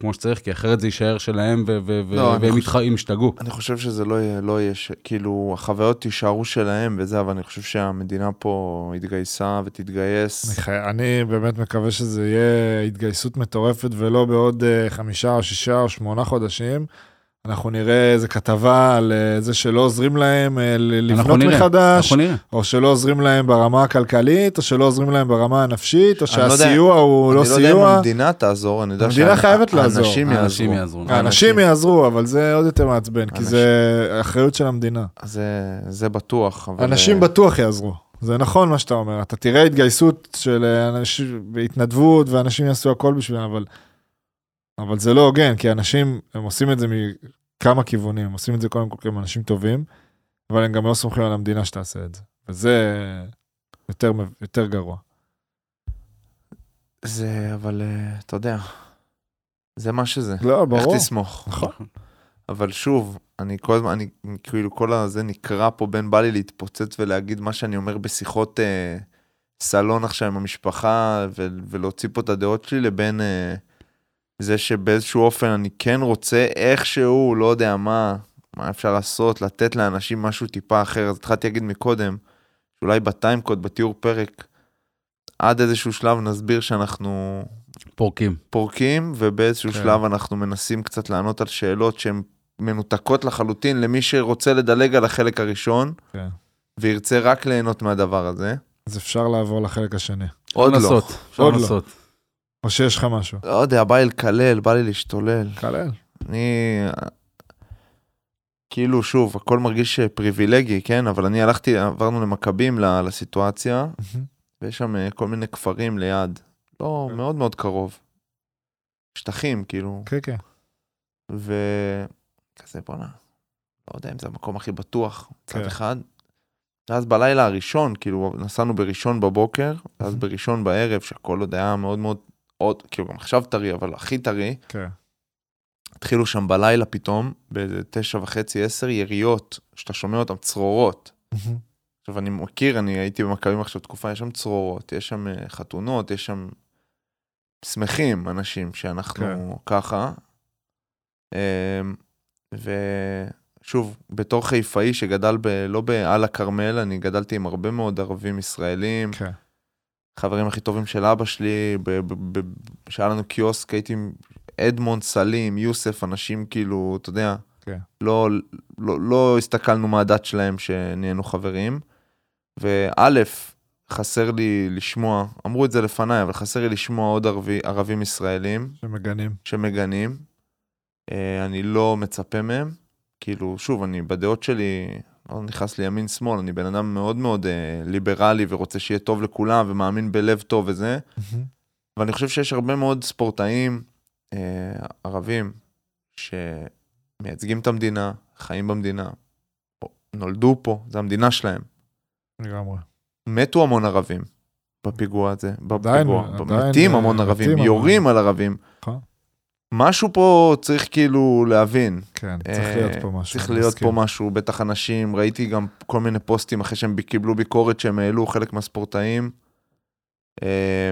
Speaker 3: כמו שצריך, כי אחרת זה יישאר שלהם ו- ו- ו-
Speaker 1: לא,
Speaker 3: והם
Speaker 1: חושב-
Speaker 3: ישתגעו.
Speaker 1: אני חושב שזה לא יהיה, לא יהיה, ש... כאילו, החוויות יישארו שלהם וזה, אבל אני חושב שהמדינה פה התגייסה ותתגייס.
Speaker 2: אני חי- אני באמת מקווה שזה יהיה התגייסות מטורפת ולא בעוד אה, חמישה או שישה או שמונה חודשים. אנחנו נראה איזה כתבה על אה, זה שלא עוזרים להם אה, לבנות
Speaker 3: נראה,
Speaker 2: מחדש,
Speaker 3: אנחנו נראה.
Speaker 2: או שלא עוזרים להם ברמה הכלכלית, או שלא עוזרים להם ברמה הנפשית, או
Speaker 1: לא
Speaker 2: שהסיוע הוא לא
Speaker 1: אני לא יודע אם
Speaker 2: סיוע.
Speaker 1: המדינה תעזור, אני יודע
Speaker 2: המדינה חייבת לעזור.
Speaker 3: האנשים
Speaker 1: יעזרו.
Speaker 3: יעזרו.
Speaker 2: האנשים יעזרו, אבל זה עוד יותר מעצבן, כי
Speaker 1: אנשים-
Speaker 2: זה אחריות של המדינה.
Speaker 1: זה, זה בטוח, אבל...
Speaker 2: אנשים
Speaker 1: אה,
Speaker 2: בטוח יעזרו. זה נכון מה שאתה אומר, אתה תראה התגייסות של אנשים בהתנדבות ואנשים יעשו הכל בשבילם, אבל, אבל זה לא הוגן, כי אנשים, הם עושים את זה מכמה כיוונים, הם עושים את זה קודם כל כי הם אנשים טובים, אבל הם גם לא סומכים על המדינה שתעשה את זה, וזה יותר, יותר גרוע.
Speaker 1: זה, אבל אה, אתה יודע, זה מה שזה.
Speaker 2: לא,
Speaker 1: איך
Speaker 2: ברור.
Speaker 1: תסמוך?
Speaker 2: נכון.
Speaker 1: אבל שוב, אני כל הזמן, אני כאילו כל הזה נקרע פה בין בא לי להתפוצץ ולהגיד מה שאני אומר בשיחות אה, סלון עכשיו עם המשפחה ו- ולהוציא פה את הדעות שלי לבין אה, זה שבאיזשהו אופן אני כן רוצה איכשהו, לא יודע מה, מה אפשר לעשות, לתת לאנשים משהו טיפה אחר. אז התחלתי להגיד מקודם, שאולי בטיימקוד, בתיאור פרק, עד איזשהו שלב נסביר שאנחנו
Speaker 3: פורקים.
Speaker 1: פורקים, ובאיזשהו
Speaker 2: כן.
Speaker 1: שלב אנחנו מנסים קצת לענות על שאלות שהן מנותקות לחלוטין למי שרוצה לדלג על החלק הראשון,
Speaker 2: כן.
Speaker 1: וירצה רק ליהנות מהדבר הזה.
Speaker 2: אז אפשר לעבור לחלק השני.
Speaker 1: עוד לא.
Speaker 2: עוד לא. או שיש לך משהו.
Speaker 1: לא יודע, בא לי לקלל, בא לי להשתולל.
Speaker 2: כלל.
Speaker 1: אני... כאילו, שוב, הכל מרגיש פריבילגי, כן? אבל אני הלכתי, עברנו למכבים לסיטואציה, ויש שם אה, כל מיני כפרים ליד. לא,
Speaker 2: כן.
Speaker 1: מאוד מאוד קרוב. שטחים, כאילו.
Speaker 2: כן, כן.
Speaker 1: וכזה בואנה, לא יודע אם זה המקום הכי בטוח,
Speaker 2: כן.
Speaker 1: אחד. ואז בלילה הראשון, כאילו נסענו בראשון בבוקר, ואז. בראשון בערב, שהכל עוד היה מאוד מאוד, עוד, כאילו גם עכשיו טרי, אבל הכי טרי,
Speaker 2: כן.
Speaker 1: התחילו שם בלילה פתאום, באיזה תשע וחצי, עשר יריות, שאתה שומע אותן צרורות. עכשיו אני מכיר, אני הייתי במכבים עכשיו תקופה, יש שם צרורות, יש שם אה, חתונות, יש שם שמחים אנשים שאנחנו
Speaker 2: כן.
Speaker 1: ככה. אמ, ושוב, בתור חיפאי שגדל ב, לא בעל הכרמל, אני גדלתי עם הרבה מאוד ערבים ישראלים,
Speaker 2: כן.
Speaker 1: חברים הכי טובים של אבא שלי, שהיה לנו קיוסק, הייתי עם אדמונד, סלים, יוסף, אנשים כאילו, אתה יודע,
Speaker 2: כן.
Speaker 1: לא, לא, לא הסתכלנו מה הדת שלהם שנהיינו חברים. וא', חסר לי לשמוע, אמרו את זה לפניי, אבל חסר לי לשמוע עוד ערבי, ערבים ישראלים
Speaker 2: שמגנים.
Speaker 1: שמגנים. אה, אני לא מצפה מהם. כאילו, שוב, אני בדעות שלי, לא נכנס לי ימין שמאל, אני בן אדם מאוד מאוד אה, ליברלי ורוצה שיהיה טוב לכולם ומאמין בלב טוב וזה. ואני חושב שיש הרבה מאוד ספורטאים אה, ערבים שמייצגים את המדינה, חיים במדינה, נולדו פה, זה המדינה שלהם.
Speaker 2: לגמרי.
Speaker 1: מתו המון ערבים בפיגוע הזה, בפיגוע,
Speaker 2: עדיין,
Speaker 1: מתים
Speaker 2: אה,
Speaker 1: המון ערבים, יורים על ערבים. משהו פה צריך כאילו להבין.
Speaker 2: כן, צריך
Speaker 1: אה,
Speaker 2: להיות פה משהו.
Speaker 1: צריך להיות. פה משהו, בטח אנשים, ראיתי גם כל מיני פוסטים אחרי שהם קיבלו ביקורת שהם העלו, חלק מהספורטאים. אה,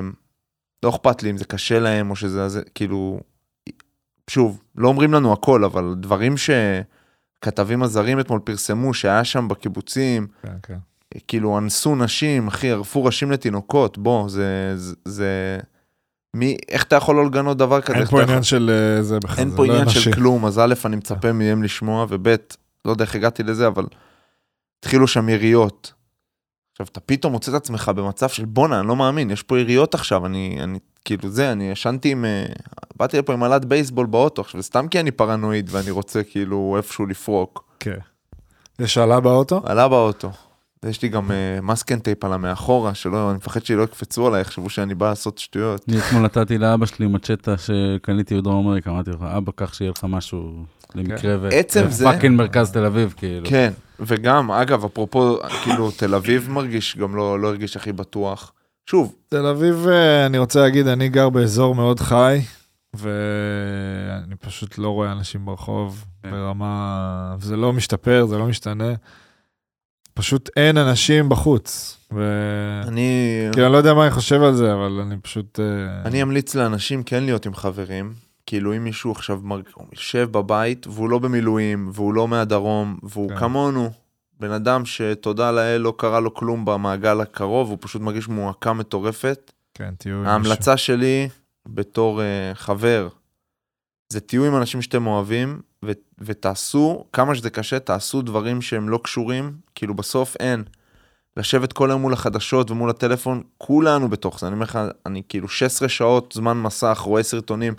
Speaker 1: לא אכפת לי אם זה קשה להם או שזה, זה, כאילו, שוב, לא אומרים לנו הכל, אבל דברים שכתבים הזרים אתמול פרסמו שהיה שם בקיבוצים,
Speaker 2: כן, כן.
Speaker 1: כאילו אנסו נשים, אחי, ערפו ראשים לתינוקות, בוא, זה, זה, זה... מי, איך אתה יכול לא לגנות דבר כזה?
Speaker 2: אין פה עניין
Speaker 1: יכול-
Speaker 2: של אה, זה בכלל,
Speaker 1: אין פה
Speaker 2: לא
Speaker 1: עניין של
Speaker 2: אנושי.
Speaker 1: כלום, אז א', אני מצפה מהם לשמוע, וב', לא יודע איך הגעתי לזה, אבל התחילו שם יריות. עכשיו, אתה פתאום מוצא את עצמך במצב של בואנה, אני לא מאמין, יש פה יריות עכשיו, אני, אני, כאילו זה, אני ישנתי עם, אה, באתי לפה עם מל"ט בייסבול באוטו, עכשיו, סתם כי אני פרנואיד ואני רוצה כאילו איפשהו לפרוק.
Speaker 2: כן. יש אלה באוטו?
Speaker 1: אלה באוטו. יש לי גם אה, masking tape על המאחורה, שלא, אני מפחד שלא יקפצו עליי, יחשבו שאני בא לעשות שטויות.
Speaker 3: אני אתמול נתתי לאבא שלי מצ'טה שקניתי בדרום אמריקה, אמרתי לך, אבא, קח שיהיה לך משהו למקרה ו...
Speaker 1: עצם זה-
Speaker 3: fucking מרכז תל אביב, כאילו.
Speaker 1: כן, וגם, אגב, אפרופו, כאילו, תל אביב מרגיש, גם לא, לא הרגיש הכי בטוח. שוב,
Speaker 2: תל אביב, אה, אני רוצה להגיד, אני גר באזור מאוד חי, ואני פשוט לא רואה אנשים ברחוב
Speaker 3: כן.
Speaker 2: ברמה... זה לא משתפר, זה לא משתנה. פשוט אין אנשים בחוץ. ו...
Speaker 1: אני,
Speaker 2: כאילו, אני לא יודע מה אני חושב על זה, אבל אני פשוט... אה,
Speaker 1: אני אמליץ לאנשים כן להיות עם חברים. כאילו, אם מישהו עכשיו מרג... יושב בבית, והוא לא במילואים, והוא לא מהדרום, והוא
Speaker 2: כן.
Speaker 1: כמונו, בן אדם שתודה לאל לא קרה לו כלום במעגל הקרוב, הוא פשוט מרגיש מועקה מטורפת.
Speaker 2: כן, תהיו עם מישהו.
Speaker 1: ההמלצה שלי בתור uh, חבר, זה תהיו עם אנשים שאתם אוהבים, ו- ותעשו, כמה שזה קשה, תעשו דברים שהם לא קשורים, כאילו בסוף אין. לשבת כל היום מול החדשות ומול הטלפון, כולנו בתוך זה. אני אומר לך, אני כאילו 16 שעות זמן מסך, רואה סרטונים.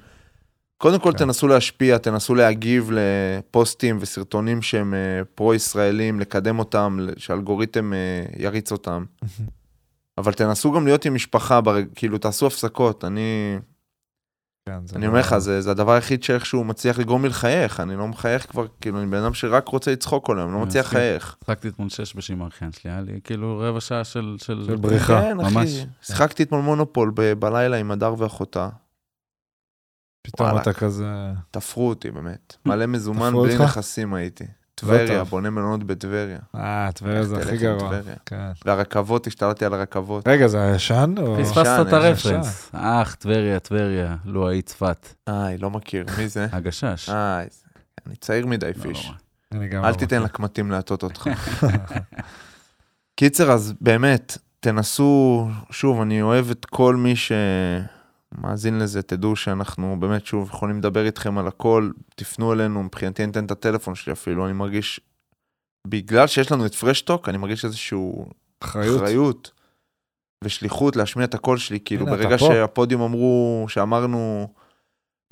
Speaker 1: קודם כל
Speaker 2: כן.
Speaker 1: תנסו להשפיע, תנסו להגיב לפוסטים וסרטונים שהם אה, פרו-ישראלים, לקדם אותם, שאלגוריתם אה, יריץ אותם. אבל תנסו גם להיות עם משפחה, ברג... כאילו תעשו הפסקות, אני,
Speaker 2: כן, זה
Speaker 1: אני
Speaker 2: לא-
Speaker 1: אומר לך, זה, זה הדבר היחיד שאיכשהו מצליח לגרום לי לחייך, אני לא מחייך כבר, כאילו, אני בן אדם שרק רוצה לצחוק כל היום, לא
Speaker 3: אני
Speaker 1: מצליח. לחייך.
Speaker 3: שחקתי אתמול שש בשם האחיין שלי, היה לי כאילו רבע שעה של... של...
Speaker 2: של בריחה.
Speaker 1: כן,
Speaker 3: ממש.
Speaker 1: אחי, שיחקתי אתמול מונופול ב- בלילה עם הדר ואחותה,
Speaker 2: פתאום. אתה כזה...
Speaker 1: תפרו אותי באמת, מלא מזומן בלי? נכסים הייתי. טבריה. בונה מלונות בטבריה.
Speaker 2: אה, טבריה זה הכי גרוע. כן.
Speaker 1: והרכבות, השתלטתי על הרכבות.
Speaker 2: רגע, זה הישן?
Speaker 3: פספסת את הרפרנס. אח, טבריה, טבריה, לו היית צפת.
Speaker 1: איי, לא מכיר, מי זה?
Speaker 3: הגשש.
Speaker 1: איי, אני צעיר מדי
Speaker 3: לא
Speaker 1: פיש.
Speaker 2: אני גם
Speaker 1: אל
Speaker 2: לא
Speaker 1: תיתן. לקמטים להטות אותך. קיצר, אז באמת, תנסו, שוב, אני אוהב את כל מי שמאזין לזה, תדעו שאנחנו באמת, שוב, יכולים לדבר איתכם על הכל, תפנו אלינו, מבחינתי אני אתן את הטלפון שלי אפילו, אני מרגיש, בגלל שיש לנו את פרשטוק, אני מרגיש איזושהי
Speaker 2: אחריות.
Speaker 1: אחריות ושליחות להשמיע את הקול שלי, כאילו
Speaker 2: הנה,
Speaker 1: ברגע. שהפודיום אמרו, שאמרנו,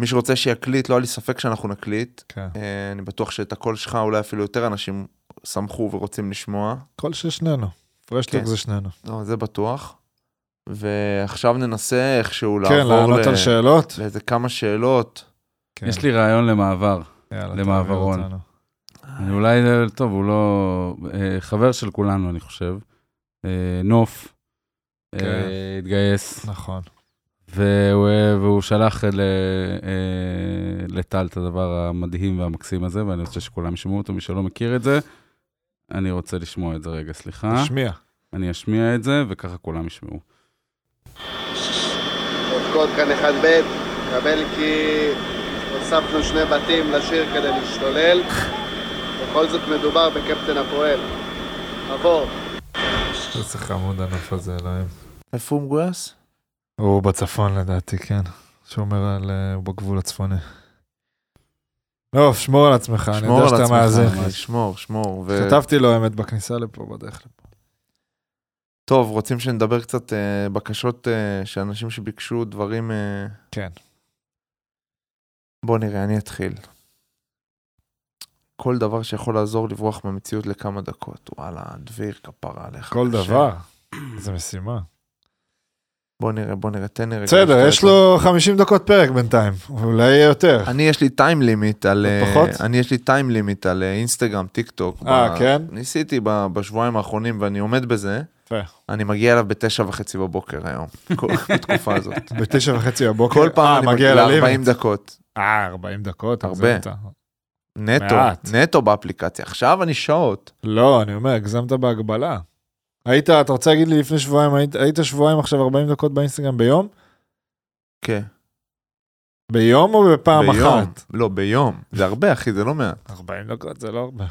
Speaker 1: מי שרוצה שיקליט, לא היה לי ספק שאנחנו נקליט,
Speaker 2: כן.
Speaker 1: אה, אני בטוח שאת הקול שלך אולי אפילו יותר אנשים שמחו ורוצים לשמוע.
Speaker 2: כל של שנינו. פרשטוק
Speaker 1: כן.
Speaker 2: זה שנינו.
Speaker 1: לא, זה בטוח. ועכשיו ננסה איכשהו
Speaker 2: כן,
Speaker 1: לעבור
Speaker 2: לענות
Speaker 1: ל-
Speaker 2: על שאלות.
Speaker 1: לאיזה כמה שאלות.
Speaker 2: כן.
Speaker 3: יש לי רעיון למעבר.
Speaker 2: יאללה,
Speaker 3: למעברון. אני אולי, טוב, הוא לא... אה, חבר של כולנו, אני חושב. אה, נוף. אה,
Speaker 2: כן.
Speaker 3: התגייס.
Speaker 2: נכון.
Speaker 3: והוא, והוא שלח ל, אה, לטל את הדבר המדהים והמקסים הזה, ואני רוצה שכולם ישמעו אותו, מי שלא מכיר את זה. אני רוצה לשמוע את זה רגע, סליחה.
Speaker 2: תשמיע.
Speaker 3: אני אשמיע את זה, וככה כולם ישמעו.
Speaker 4: אבקות כאן אחד ב', קבל כי הוספנו שני בתים לשיר כדי להשתולל. בכל זאת מדובר בקפטן הפועל. עבור.
Speaker 2: איזה חמוד הנוף הזה, אלוהים.
Speaker 1: איפה הוא מגויס?
Speaker 2: הוא בצפון לדעתי, כן. שומר על... אה, הוא בגבול הצפוני. לא, שמור על עצמך, אני יודע
Speaker 1: על
Speaker 2: שאתה מאזין.
Speaker 1: אחי, שמור, שמור. ו-
Speaker 2: כתבתי לו האמת בכניסה לפה, בדרך לפה.
Speaker 1: טוב, רוצים שנדבר קצת אה, בקשות אה, של אנשים שביקשו דברים... אה,
Speaker 2: כן.
Speaker 1: בוא נראה, אני אתחיל. כל דבר שיכול לעזור לברוח מהמציאות לכמה דקות. וואלה, דביר, כפרה עליך.
Speaker 2: כל
Speaker 1: קשה.
Speaker 2: דבר. זו משימה.
Speaker 1: בוא נראה, בוא נראה, תן לי רגע.
Speaker 2: בסדר, יש לו 50 דקות פרק בינתיים. אולי יהיה יותר.
Speaker 1: אני יש לי time limit על... אה,
Speaker 2: פחות?
Speaker 1: אני יש לי time limit על אה, Instagram, TikTok.
Speaker 2: אה,
Speaker 1: ב-
Speaker 2: כן?
Speaker 1: ניסיתי בשבועיים האחרונים ואני עומד בזה.
Speaker 2: יפה.
Speaker 1: אני מגיע אליו בתשע וחצי בבוקר היום, בתקופה הזאת.
Speaker 2: בתשע וחצי בבוקר.
Speaker 1: כל פעם
Speaker 2: אה,
Speaker 1: אני
Speaker 2: מגיע
Speaker 1: מגיע
Speaker 2: ללימיט.
Speaker 1: ל-40 דקות.
Speaker 2: אה, 40 דקות.
Speaker 1: הרבה. נטו,
Speaker 2: מעט.
Speaker 1: נטו באפליקציה. עכשיו אני שעות.
Speaker 2: לא, אני אומר, הגזמת בהגבלה. היית, אתה רוצה להגיד לי לפני שבועיים, היית, היית שבועיים עכשיו 40 דקות באינסטגרם ביום?
Speaker 1: כן.
Speaker 2: ביום או בפעם
Speaker 1: ביום.
Speaker 2: אחת?
Speaker 1: לא, ביום. זה הרבה, אחי, זה לא מעט.
Speaker 2: 40 דקות זה לא הרבה.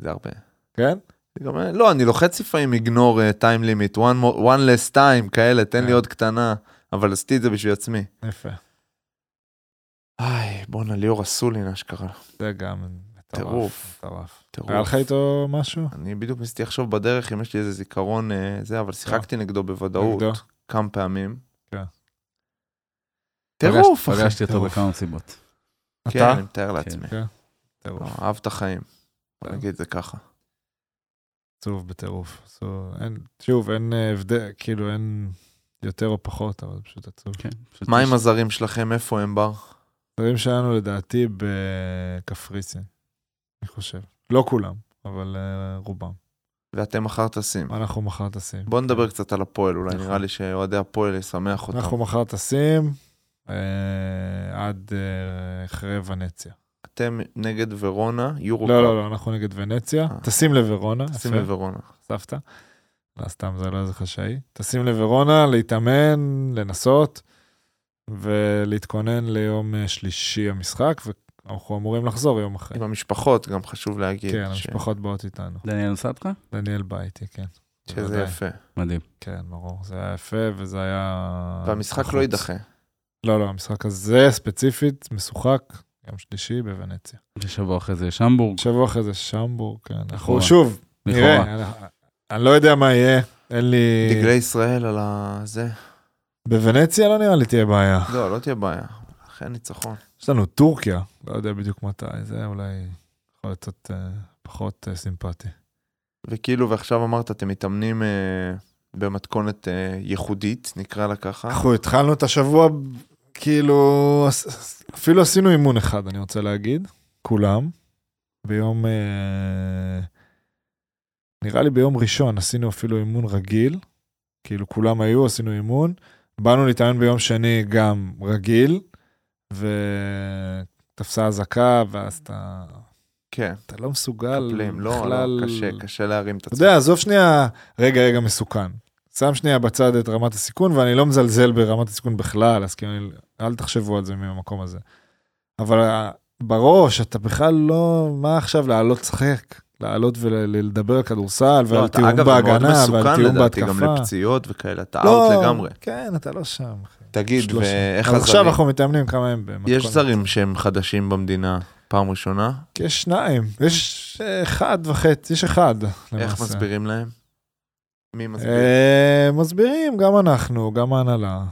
Speaker 1: זה הרבה.
Speaker 2: כן?
Speaker 1: גם, לא, אני לוחץ לפעמים איגנור טיים לימיט, one, more- one less time, כאלה, תן לי
Speaker 2: כן.
Speaker 1: עוד קטנה, אבל עשיתי את זה בשביל עצמי.
Speaker 2: יפה.
Speaker 1: איי, בואנה, ליאור אסולין אשכרה.
Speaker 2: זה גם מטורף.
Speaker 1: טירוף.
Speaker 2: מטורף.
Speaker 1: טירוף.
Speaker 2: היה לך איתו משהו?
Speaker 1: אני בדיוק ניסיתי לחשוב בדרך אם יש לי איזה זיכרון אה, זה, אבל שיחקתי נגדו בוודאות? כמה פעמים.
Speaker 2: כן.
Speaker 1: טירוף, אחי.
Speaker 3: פגשתי אותו. בכמה סיבות.
Speaker 1: כן,
Speaker 2: אתה?
Speaker 1: אני מתאר לעצמי.
Speaker 2: כן.
Speaker 1: אהב את החיים. בוא
Speaker 2: כן.
Speaker 1: נגיד את זה ככה.
Speaker 2: עצוב בטירוף. עצוב. אין, שוב, אין אה, הבדל, כאילו אין יותר או פחות, אבל פשוט עצוב.
Speaker 3: כן, פשוט
Speaker 1: מה
Speaker 3: יש-
Speaker 1: עם הזרים שלכם? איפה הם בר?
Speaker 2: דברים שלנו לדעתי בקפריסין, אני חושב. לא כולם, אבל אה, רובם.
Speaker 1: ואתם מחר טסים.
Speaker 2: אנחנו מחר טסים.
Speaker 1: בוא נדבר קצת על הפועל, אולי
Speaker 2: נכון.
Speaker 1: נראה לי שאוהדי הפועל ישמח אותם.
Speaker 2: אנחנו מחר טסים אה, עד אה, אחרי ונציה.
Speaker 1: אתם נגד ורונה, יורו
Speaker 2: לא, לא, לא, אנחנו נגד ונציה.
Speaker 1: אה.
Speaker 2: טסים לוורונה,
Speaker 1: טסים לוורונה.
Speaker 2: סבתא. לא, סתם, זה לא איזה חשאי. טסים לוורונה, להתאמן, לנסות, ולהתכונן ליום אה, שלישי המשחק, ואנחנו אמורים לחזור יום אחרי.
Speaker 1: עם המשפחות, גם חשוב להגיד.
Speaker 2: כן,
Speaker 1: ש-
Speaker 2: המשפחות באות איתנו.
Speaker 3: דניאל איתך?
Speaker 2: דניאל בא איתי, כן.
Speaker 1: שזה
Speaker 2: בוודאי.
Speaker 1: יפה.
Speaker 3: מדהים.
Speaker 2: כן, ברור. זה היה יפה, וזה היה...
Speaker 1: והמשחק
Speaker 2: בחוץ.
Speaker 1: לא יידחה.
Speaker 2: לא, לא, המשחק הזה ספציפית משוחק, יום שלישי בוונציה.
Speaker 3: ושבוע אחרי זה יש המבורג.
Speaker 2: שבוע אחרי זה שמבורג, כן. אנחנו
Speaker 3: לכאורה.
Speaker 2: שוב, נראה. אני- אני לא יודע מה יהיה, אין לי...
Speaker 1: דגלי ישראל על הזה.
Speaker 2: בוונציה לא נראה לי תהיה בעיה.
Speaker 1: לא, לא תהיה בעיה. אחרי ניצחון.
Speaker 2: יש לנו טורקיה, לא יודע בדיוק מתי, זה אולי יכול להיות קצת אה, פחות אה, סימפטי.
Speaker 1: וכאילו, ועכשיו אמרת, אתם מתאמנים אה, במתכונת אה, ייחודית, נקרא לה ככה.
Speaker 2: אנחנו התחלנו את השבוע, כאילו, אפילו עשינו אימון אחד, אני רוצה להגיד, כולם. ביום, אה, נראה לי ביום ראשון עשינו אפילו אימון רגיל, כאילו כולם היו, עשינו אימון. באנו להתאמן ביום שני גם רגיל, ותפסה אזעקה, ואז אתה,
Speaker 1: כן,
Speaker 2: אתה לא מסוגל
Speaker 1: קפלים. לא,
Speaker 2: בכלל...
Speaker 1: לא, קשה, קשה להרים את
Speaker 2: אתה
Speaker 1: עצמך.
Speaker 2: יודע, עזוב שנייה רגע רגע מסוכן. שם שנייה בצד את רמת הסיכון, ואני לא מזלזל ברמת הסיכון בכלל, אז כאילו, אל תחשבו על זה מהמקום הזה. אבל אה, בראש, אתה בכלל לא, מה עכשיו לעלות לשחק? לעלות ולדבר על כדורסל,
Speaker 1: לא,
Speaker 2: ועל
Speaker 1: אתה-
Speaker 2: תיאום
Speaker 1: אגב, זה מאוד
Speaker 2: בהגנה, ועל
Speaker 1: מסוכן
Speaker 2: תיאום
Speaker 1: לדעתי, גם
Speaker 2: בהתקפה.
Speaker 1: לפציעות וכאלה, אתה
Speaker 2: לא,
Speaker 1: אאוט לגמרי.
Speaker 2: כן, אתה לא שם.
Speaker 1: תגיד,
Speaker 2: לא.
Speaker 1: ואיך
Speaker 2: אבל עכשיו
Speaker 1: הזרים?
Speaker 2: אנחנו מתאמנים כמה הם במתכונת.
Speaker 1: יש זרים שהם חדשים במדינה, פעם ראשונה?
Speaker 2: יש שניים. יש אה, אחד וחצי, יש אחד.
Speaker 1: איך
Speaker 2: למעשה.
Speaker 1: מסבירים להם? מי מסביר?
Speaker 2: אה, מסבירים, גם אנחנו, גם ההנהלה.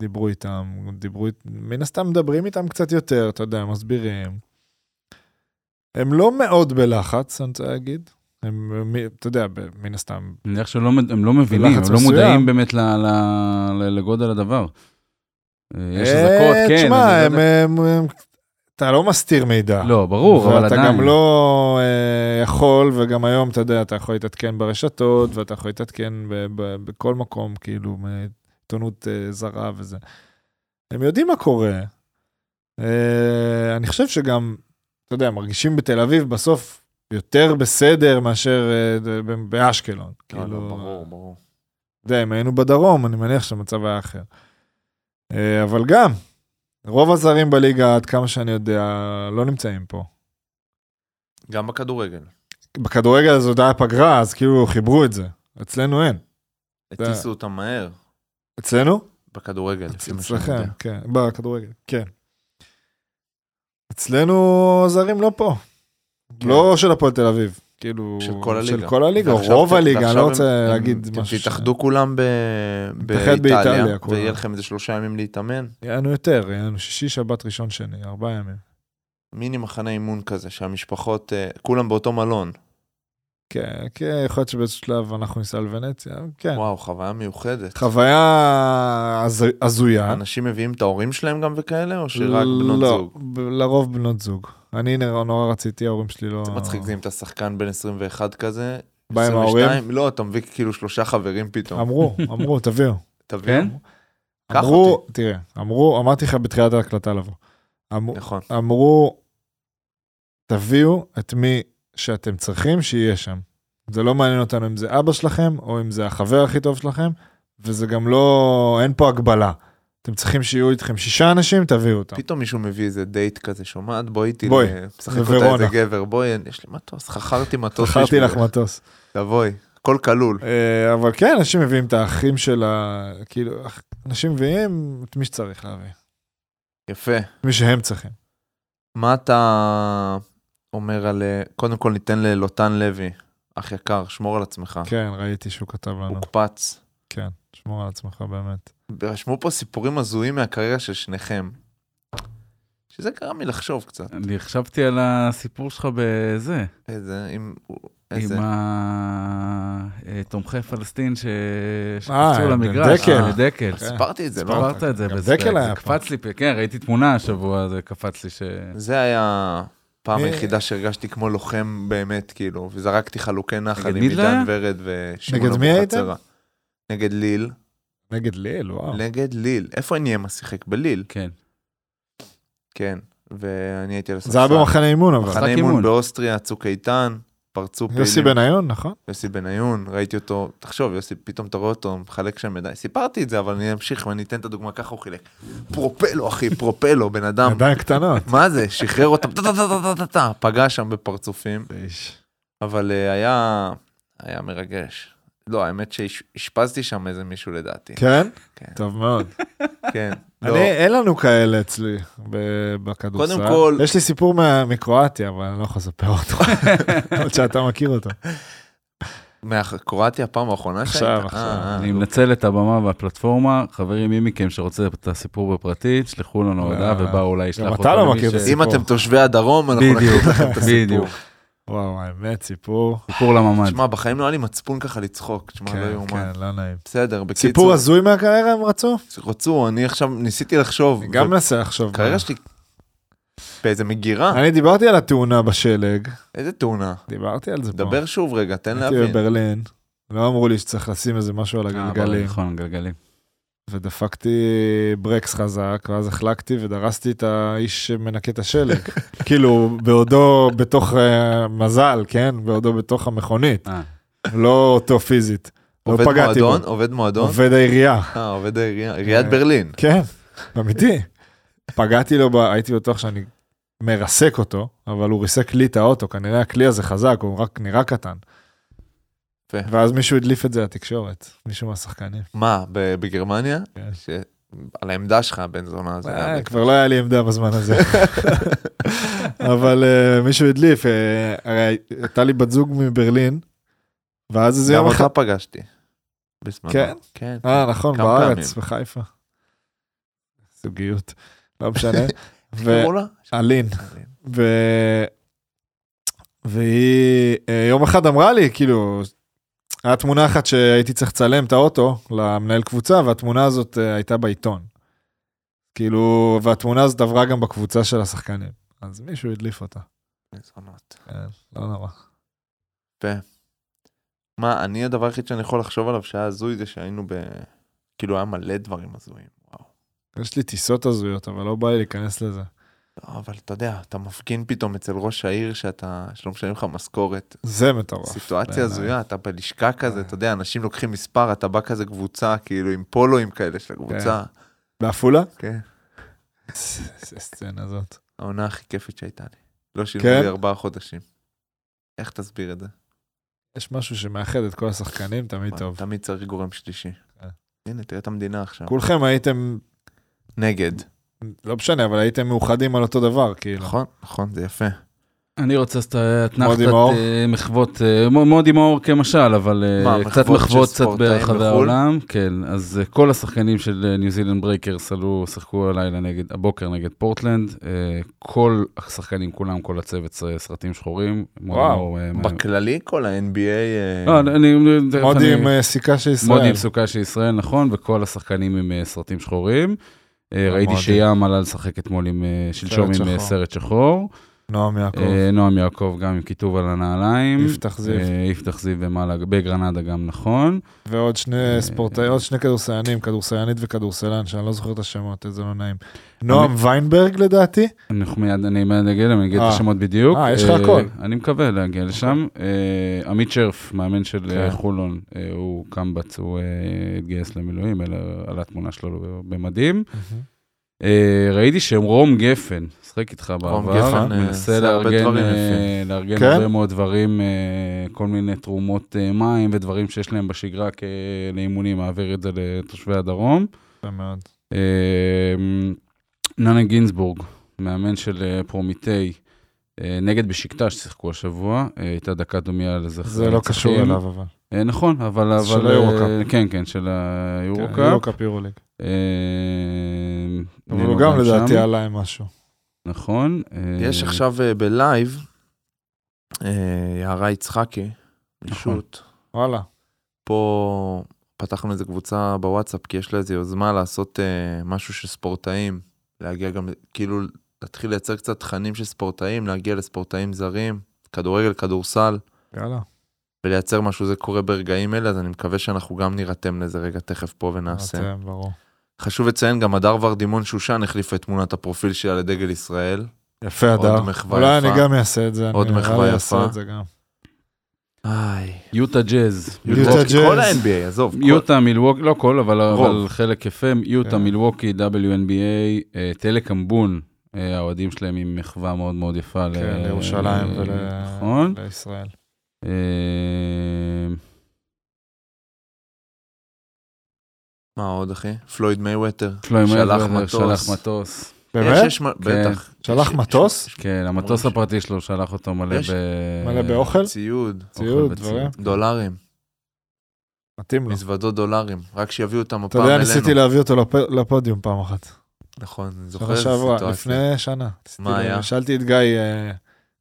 Speaker 2: דיברו איתם, דיברו, מן הסתם מדברים איתם קצת יותר, אתה יודע, מסבירים. הם לא מאוד בלחץ, אני רוצה להגיד. הם, אתה יודע, מן הסתם,
Speaker 3: אני מניח שהם לא, הם לא מבינים, הם לא. מודעים באמת לגודל הדבר. אה, יש
Speaker 2: אה,
Speaker 3: אזעקות, כן.
Speaker 2: תשמע,
Speaker 3: לא
Speaker 2: הם, אתה לא מסתיר מידע.
Speaker 3: לא, ברור, אבל
Speaker 2: ואתה
Speaker 3: עדיין.
Speaker 2: גם לא אה, יכול, וגם היום, אתה יודע, אתה יכול להתעדכן ברשתות, ואתה יכול להתעדכן ב- ב- בכל מקום, כאילו, מעיתונות אה, זרה וזה. הם יודעים מה קורה. אה, אני חושב שגם, אתה יודע, מרגישים בתל אביב בסוף יותר בסדר מאשר אה, ב- באשקלון.
Speaker 1: לא,
Speaker 2: כאילו,
Speaker 1: לא, ברור, ברור.
Speaker 2: אתה יודע, אם היינו בדרום, אני מניח שהמצב היה אחר. אה, אבל גם, רוב הזרים בליגה, עד כמה שאני יודע, לא נמצאים פה.
Speaker 1: גם בכדורגל.
Speaker 2: בכדורגל זה עוד היה פגרה, אז כאילו חיברו את זה. אצלנו אין.
Speaker 1: הטיסו אותם מהר
Speaker 2: אצלנו?
Speaker 1: בכדורגל,
Speaker 2: אצלכם. כן. בכדורגל, כן. אצלנו הזרים לא פה.
Speaker 1: כן.
Speaker 2: לא של הפועל תל אביב. כאילו...
Speaker 1: של כל הליגה.
Speaker 2: של כל הליגה, רוב הליגה, אני לא רוצה להגיד משהו.
Speaker 1: תתאחדו כולם
Speaker 2: באיטליה.
Speaker 1: ויהיה לכם איזה שלושה ימים להתאמן.
Speaker 2: יהיה לנו יותר, יהיה לנו שישי, שבת, ראשון, שני, ארבעה ימים.
Speaker 1: מיני מחנה אימון כזה, שהמשפחות, אה, כולם באותו מלון.
Speaker 2: כן, כן, יכול להיות שבאיזשהו שלב אנחנו ניסע לוונציה, כן.
Speaker 1: וואו, חוויה מיוחדת.
Speaker 2: חוויה הז- הזויה.
Speaker 1: אנשים מביאים את ההורים שלהם גם וכאלה, או שרק בנות
Speaker 2: לא,
Speaker 1: זוג?
Speaker 2: ב- לרוב בנות זוג. אני נורא רציתי, ההורים שלי לא...
Speaker 1: זה מצחיק, זה אם אתה שחקן בן 21 כזה,
Speaker 2: בא עם
Speaker 1: 22,
Speaker 2: ההורים?
Speaker 1: לא, אתה מביא כאילו שלושה חברים פתאום.
Speaker 2: אמרו, אמרו, תביאו.
Speaker 1: תביא.
Speaker 3: כן?
Speaker 2: אמרו, תראה, אמרו, אמרתי לך בתחילת ההקלטה לבוא. אמרו-
Speaker 1: נכון.
Speaker 2: אמרו, תביאו את מי שאתם צריכים שיהיה שם. זה לא מעניין אותנו אם זה אבא שלכם, או אם זה החבר הכי טוב שלכם, וזה גם לא, אין פה הגבלה. אתם צריכים שיהיו איתכם שישה אנשים, תביאו אותם.
Speaker 1: פתאום מישהו מביא איזה דייט כזה, שומעת? בואי איתי,
Speaker 2: בואי,
Speaker 1: משחק אותה איזה. גבר, בואי, יש לי מטוס, חכרתי מטוס.
Speaker 2: בחרתי לך. מטוס.
Speaker 1: תבואי, הכל כלול.
Speaker 2: אה, אבל כן, אנשים מביאים את האחים של ה... כאילו, אנשים מביאים את מי שצריך להביא.
Speaker 1: יפה.
Speaker 2: מי שהם צריכים.
Speaker 1: מה אתה אומר על... קודם כל ניתן ללוטן לוי, אח יקר, שמור על עצמך.
Speaker 2: כן, ראיתי שהוא כתב לנו.
Speaker 1: מוקפץ.
Speaker 2: כן, שמור על עצמך באמת.
Speaker 1: רשמו פה סיפורים הזויים מהקריירה של שניכם. שזה גרם לי לחשוב קצת.
Speaker 3: אני חשבתי על הסיפור שלך בזה,
Speaker 1: איזה, עם... איזה...
Speaker 3: עם התומכי פלסטין ש-
Speaker 2: אה,
Speaker 3: שקפצו למגרש,
Speaker 2: דקל.
Speaker 3: אה, דקל.
Speaker 1: סיפרתי את זה, לא?
Speaker 3: סיפרת את זה,
Speaker 2: דקל היה
Speaker 3: זה
Speaker 2: פה.
Speaker 3: קפץ לי, כן, ראיתי תמונה השבוע, זה קפץ לי ש...
Speaker 1: זה היה הפעם
Speaker 2: מי-
Speaker 1: היחידה שהרגשתי כמו לוחם באמת, כאילו, וזרקתי חלוקי נחל עם? עידן ורד ושמעון
Speaker 2: נגד מי
Speaker 1: אבוחצירא. נגד ליל.
Speaker 2: נגד ליל, וואו.
Speaker 1: נגד ליל. איפה ניימה שיחק? בליל.
Speaker 3: כן.
Speaker 1: כן. ואני הייתי על הספסל.
Speaker 2: זה היה במחנה אימון אבל.
Speaker 1: מחנה אימון. באוסטריה, צוק איתן, פרצו פעילים.
Speaker 2: יוסי בניון, נכון?
Speaker 1: יוסי בניון, ראיתי אותו, תחשוב, יוסי, פתאום אתה רואה אותו, מחלק שם ידיים. סיפרתי את זה, אבל אני אמשיך ואני אתן את הדוגמה, ככה הוא חילק. פרופלו, אחי, פרופלו, בן אדם.
Speaker 2: ידיים קטנות.
Speaker 1: מה זה? שחרר אותם, טה טה טה טה טה טה, פגע שם בפרצופים. אבל אה, היה, היה מרגש. לא, האמת שאשפזתי שם איזה מישהו לדעתי.
Speaker 2: כן?
Speaker 1: כן.
Speaker 2: טוב מאוד.
Speaker 1: כן. לא,
Speaker 2: אני, אין לנו כאלה אצלי בכדורסל.
Speaker 1: קודם כל-
Speaker 2: יש לי סיפור מה- מקרואטיה, אבל אני לא יכול לספר אותו. עוד שאתה מכיר אותו.
Speaker 1: מהקרואטיה הפעם האחרונה
Speaker 2: עכשיו,
Speaker 1: שהיית?
Speaker 2: עכשיו.
Speaker 1: אה, אה,
Speaker 3: אני
Speaker 1: לא.
Speaker 3: מנצל את הבמה והפלטפורמה, חברים, מי מכם שרוצה את הסיפור בפרטי, תשלחו לנו הודעה
Speaker 2: אה,
Speaker 3: ובר אולי ישלח
Speaker 2: גם
Speaker 3: אותו.
Speaker 2: אתה לא מכיר את הסיפור.
Speaker 1: אם אתם תושבי הדרום, אנחנו
Speaker 3: בדיוק,
Speaker 1: לכם את הסיפור.
Speaker 3: בדיוק.
Speaker 2: וואו, האמת, סיפור.
Speaker 3: סיפור לממ"ד.
Speaker 1: תשמע, בחיים לא היה לי מצפון ככה לצחוק, תשמע, לא
Speaker 2: כן,
Speaker 1: יאומן.
Speaker 2: כן, לא נעים.
Speaker 1: בסדר, בקיצור,
Speaker 2: סיפור הזוי מהקריירה הם רצו?
Speaker 1: רצו, אני עכשיו ניסיתי לחשוב.
Speaker 2: אני גם מנסה לחשוב.
Speaker 1: הקריירה שלי באיזה מגירה,
Speaker 2: אני דיברתי על התאונה בשלג,
Speaker 1: איזה תאונה.
Speaker 2: דיברתי על זה פה.
Speaker 1: דבר שוב רגע, תן
Speaker 2: הייתי
Speaker 1: להבין.
Speaker 2: בברלין, לא אמרו לי שצריך לשים איזה משהו על
Speaker 3: אה,
Speaker 2: הגלגלים,
Speaker 3: נכון, גלגלים.
Speaker 2: ודפקתי ברקס חזק, ואז החלקתי ודרסתי את האיש שמנקה את השלג. כאילו, בעודו בתוך אה, מזל, כן? בעודו בתוך המכונית,
Speaker 3: אה,
Speaker 2: לא אותו פיזית. לא פגעתי בו.
Speaker 1: מועדון? עובד מועדון?
Speaker 2: עובד העירייה.
Speaker 1: אה, עובד העירייה, עיריית
Speaker 2: אה,
Speaker 1: ברלין.
Speaker 2: כן, אמיתי. פגעתי לו, ב- הייתי בטוח שאני מרסק אותו, אבל הוא ריסק לי את האוטו, כנראה הכלי הזה חזק, הוא רק נראה קטן.
Speaker 1: יפה.
Speaker 2: ואז מישהו הדליף את זה לתקשורת, מישהו מהשחקנים.
Speaker 1: מה, בגרמניה?
Speaker 2: כן.
Speaker 1: ש- על העמדה שלך, בן זונה. זה היה
Speaker 2: אה. כבר לא היה לי עמדה בזמן הזה. אבל אה, מישהו הדליף, אה, הרי הייתה לי בת זוג מברלין, ואז איזה
Speaker 1: גם
Speaker 2: יום אחד...
Speaker 1: אותה פגשתי. בזמנו.
Speaker 2: כן?
Speaker 1: כן.
Speaker 2: אה, נכון,
Speaker 1: כמה
Speaker 2: בארץ,
Speaker 1: פעמים.
Speaker 2: בחיפה. זוגיות, לא משנה. ו-? אלין. ו... והיא יום אחד אמרה לי, כאילו, היה תמונה אחת שהייתי צריך לצלם את האוטו למנהל קבוצה, והתמונה הזאת אה, הייתה בעיתון. כאילו, והתמונה הזאת עברה גם בקבוצה של השחקנים. אז מישהו הדליף אותה.
Speaker 1: בזונות.
Speaker 2: כן, לא נורא.
Speaker 1: מה, אני הדבר היחיד שאני יכול לחשוב עליו שהיה הזוי זה שהיינו ב... כאילו היה מלא דברים הזויים. וואו.
Speaker 2: יש לי טיסות הזויות, אבל לא בא לי להיכנס לזה.
Speaker 1: לא, אבל אתה יודע, אתה מפגין פתאום אצל ראש העיר שאתה, שלא משלמים לך משכורת.
Speaker 2: זה מטורף.
Speaker 1: סיטואציה. הזויה, אתה בלשכה כזה,
Speaker 2: אה.
Speaker 1: אתה יודע, אנשים לוקחים מספר, אתה בא כזה קבוצה, כאילו עם פולואים כאלה של הקבוצה.
Speaker 2: בעפולה?
Speaker 1: כן.
Speaker 2: איזה סצנה זאת.
Speaker 1: העונה הכי כיפית שהייתה לי. לא שילמו
Speaker 2: כן?
Speaker 1: לי ארבעה חודשים. איך תסביר את זה?
Speaker 2: יש משהו שמאחד את כל השחקנים, תמיד טוב.
Speaker 1: תמיד צריך גורם שלישי.
Speaker 2: כן.
Speaker 1: הנה, תראה את המדינה עכשיו.
Speaker 2: כולכם הייתם,
Speaker 1: נגד.
Speaker 2: לא משנה, אבל הייתם מאוחדים על אותו דבר, כאילו.
Speaker 1: נכון, נכון, זה יפה.
Speaker 3: אני רוצה לעשות אתנחתת
Speaker 2: מודי מאור?
Speaker 3: אה, מחוות, אה, מו- מודי מאור כמשל, אבל אה, קצת
Speaker 1: מחוות
Speaker 3: קצת ברחבי
Speaker 1: בחו"ל?
Speaker 3: העולם. כן, אז אה, כל השחקנים של אה, ניו זילנד Breakers עלו, שיחקו הלילה נגד, הבוקר נגד פורטלנד. אה, כל השחקנים, כולם, כל הצוות, סרטים שחורים.
Speaker 2: וואו,
Speaker 3: אה,
Speaker 1: בכללי כל ה-NBA... אה,
Speaker 3: לא, אני...
Speaker 2: מודי עם אה, סיכה של ישראל.
Speaker 3: מודי עם סיכה של ישראל, נכון, וכל השחקנים עם אה, סרטים שחורים. אה, ראיתי. שים עלה לשחק אתמול עם, אה, שלשום עם אה. סרט שחור.
Speaker 2: נועם יעקב,
Speaker 3: אה, נועם יעקב גם עם כיתוב על הנעליים.
Speaker 2: יפתח זיו.
Speaker 3: אה, יפתח זיו ומעלה, בגרנדה גם נכון.
Speaker 2: ועוד שני
Speaker 3: אה,
Speaker 2: ספורטאים, עוד שני כדורסלנים, כדורסלנית וכדורסלן, שאני לא זוכר את השמות, איזה לא נעים. נועם ויינברג לדעתי,
Speaker 3: אני מיד אגיע אליהם, אני אגיד את. השמות בדיוק.
Speaker 2: אה, יש לך הכל.
Speaker 3: אני מקווה להגיע לשם. עמית שרף, מאמן של
Speaker 2: כן.
Speaker 3: חולון, הוא קמב"ץ, הוא התגייס למילואים, העלה תמונה שלו במדים. ראיתי שרום גפן, משחק איתך בעבר,
Speaker 1: גפן, אה,
Speaker 3: מנסה לארגן, אה. לארגן
Speaker 2: כן?
Speaker 3: הרבה מאוד דברים, אה, כל מיני תרומות מים ודברים שיש להם בשגרה לאימונים, מעביר את זה לתושבי הדרום.
Speaker 2: יפה מאוד.
Speaker 3: ננו גינזבורג, מאמן של פרומיתיי, נגד בשיקטאש שיחקו השבוע, הייתה דקת דומייה לזכר
Speaker 2: זה לא קשור. אליו אבל.
Speaker 3: נכון, אבל...
Speaker 2: של היורוקאפ.
Speaker 3: כן, כן, של
Speaker 2: כן,
Speaker 3: היורוקאפ.
Speaker 2: יורוקאפ יורוליג. אבל הוא גם. לדעתי עלה עם משהו.
Speaker 3: נכון. אה,
Speaker 1: יש עכשיו אה, בלייב, אה, יערה יצחקי,
Speaker 3: נכון.
Speaker 1: פשוט.
Speaker 2: וואלה.
Speaker 1: פה פתחנו איזה קבוצה בוואטסאפ, כי יש לה איזו יוזמה לעשות אה, משהו של ספורטאים, להגיע גם, כאילו, להתחיל לייצר קצת תכנים של ספורטאים, להגיע לספורטאים זרים, כדורגל, כדורסל,
Speaker 2: יאללה.
Speaker 1: ולייצר משהו, זה קורה ברגעים אלה, אז אני מקווה שאנחנו גם נירתם לזה רגע תכף פה ונעשה.
Speaker 2: אתם, ברור.
Speaker 1: חשוב לציין, גם הדר ורדימון שושן החליפה את תמונת הפרופיל שלה לדגל ישראל.
Speaker 2: יפה,
Speaker 1: עוד
Speaker 2: הדר.
Speaker 1: מחווה
Speaker 2: אולי
Speaker 1: יפה.
Speaker 2: אני גם אעשה את זה.
Speaker 1: עוד
Speaker 2: אני
Speaker 1: מחווה יפה.
Speaker 2: אעשה את זה גם.
Speaker 1: איי.
Speaker 3: יוטה ג'אז.
Speaker 2: יוטה ג'אז.
Speaker 1: כל ה-NBA, עזוב.
Speaker 3: יוטה מילווקי, לא כל, אבל. אבל חלק יפה, יוטה
Speaker 2: כן.
Speaker 3: מילווקי, WNBA, אה, טלקמבון, אה, האוהדים שלהם עם מחווה מאוד מאוד יפה. ל-
Speaker 2: כן, לירושלים
Speaker 3: נכון.
Speaker 2: ולישראל.
Speaker 3: אה,
Speaker 1: מה עוד, אחי? פלויד מייוות'ר.
Speaker 3: פלוי
Speaker 1: שלח
Speaker 3: מייבר
Speaker 1: מטוס.
Speaker 3: שלח מטוס.
Speaker 2: באמת?
Speaker 1: יש, יש, מ- בטח.
Speaker 2: שלח
Speaker 1: יש-
Speaker 2: מטוס?
Speaker 1: יש-
Speaker 3: כן, המטוס הפרטי שלו שלח אותו מלא
Speaker 1: יש-
Speaker 3: ב...
Speaker 2: מלא באוכל?
Speaker 1: ציוד,
Speaker 2: ציוד. דברים.
Speaker 1: דולרים,
Speaker 2: מתאים לו.
Speaker 1: מזוודות דולרים. רק שיביאו אותם
Speaker 2: אתה
Speaker 1: הפעם
Speaker 2: יודע,
Speaker 1: אלינו.
Speaker 2: ניסיתי להביא אותו לפ- לפודיום פעם אחת.
Speaker 1: נכון, אני זוכר
Speaker 2: שנה
Speaker 1: איזה
Speaker 2: שעברה,
Speaker 1: סיטואציה.
Speaker 2: לפני שנה.
Speaker 1: מה היה?
Speaker 2: שאלתי את גיא, אה,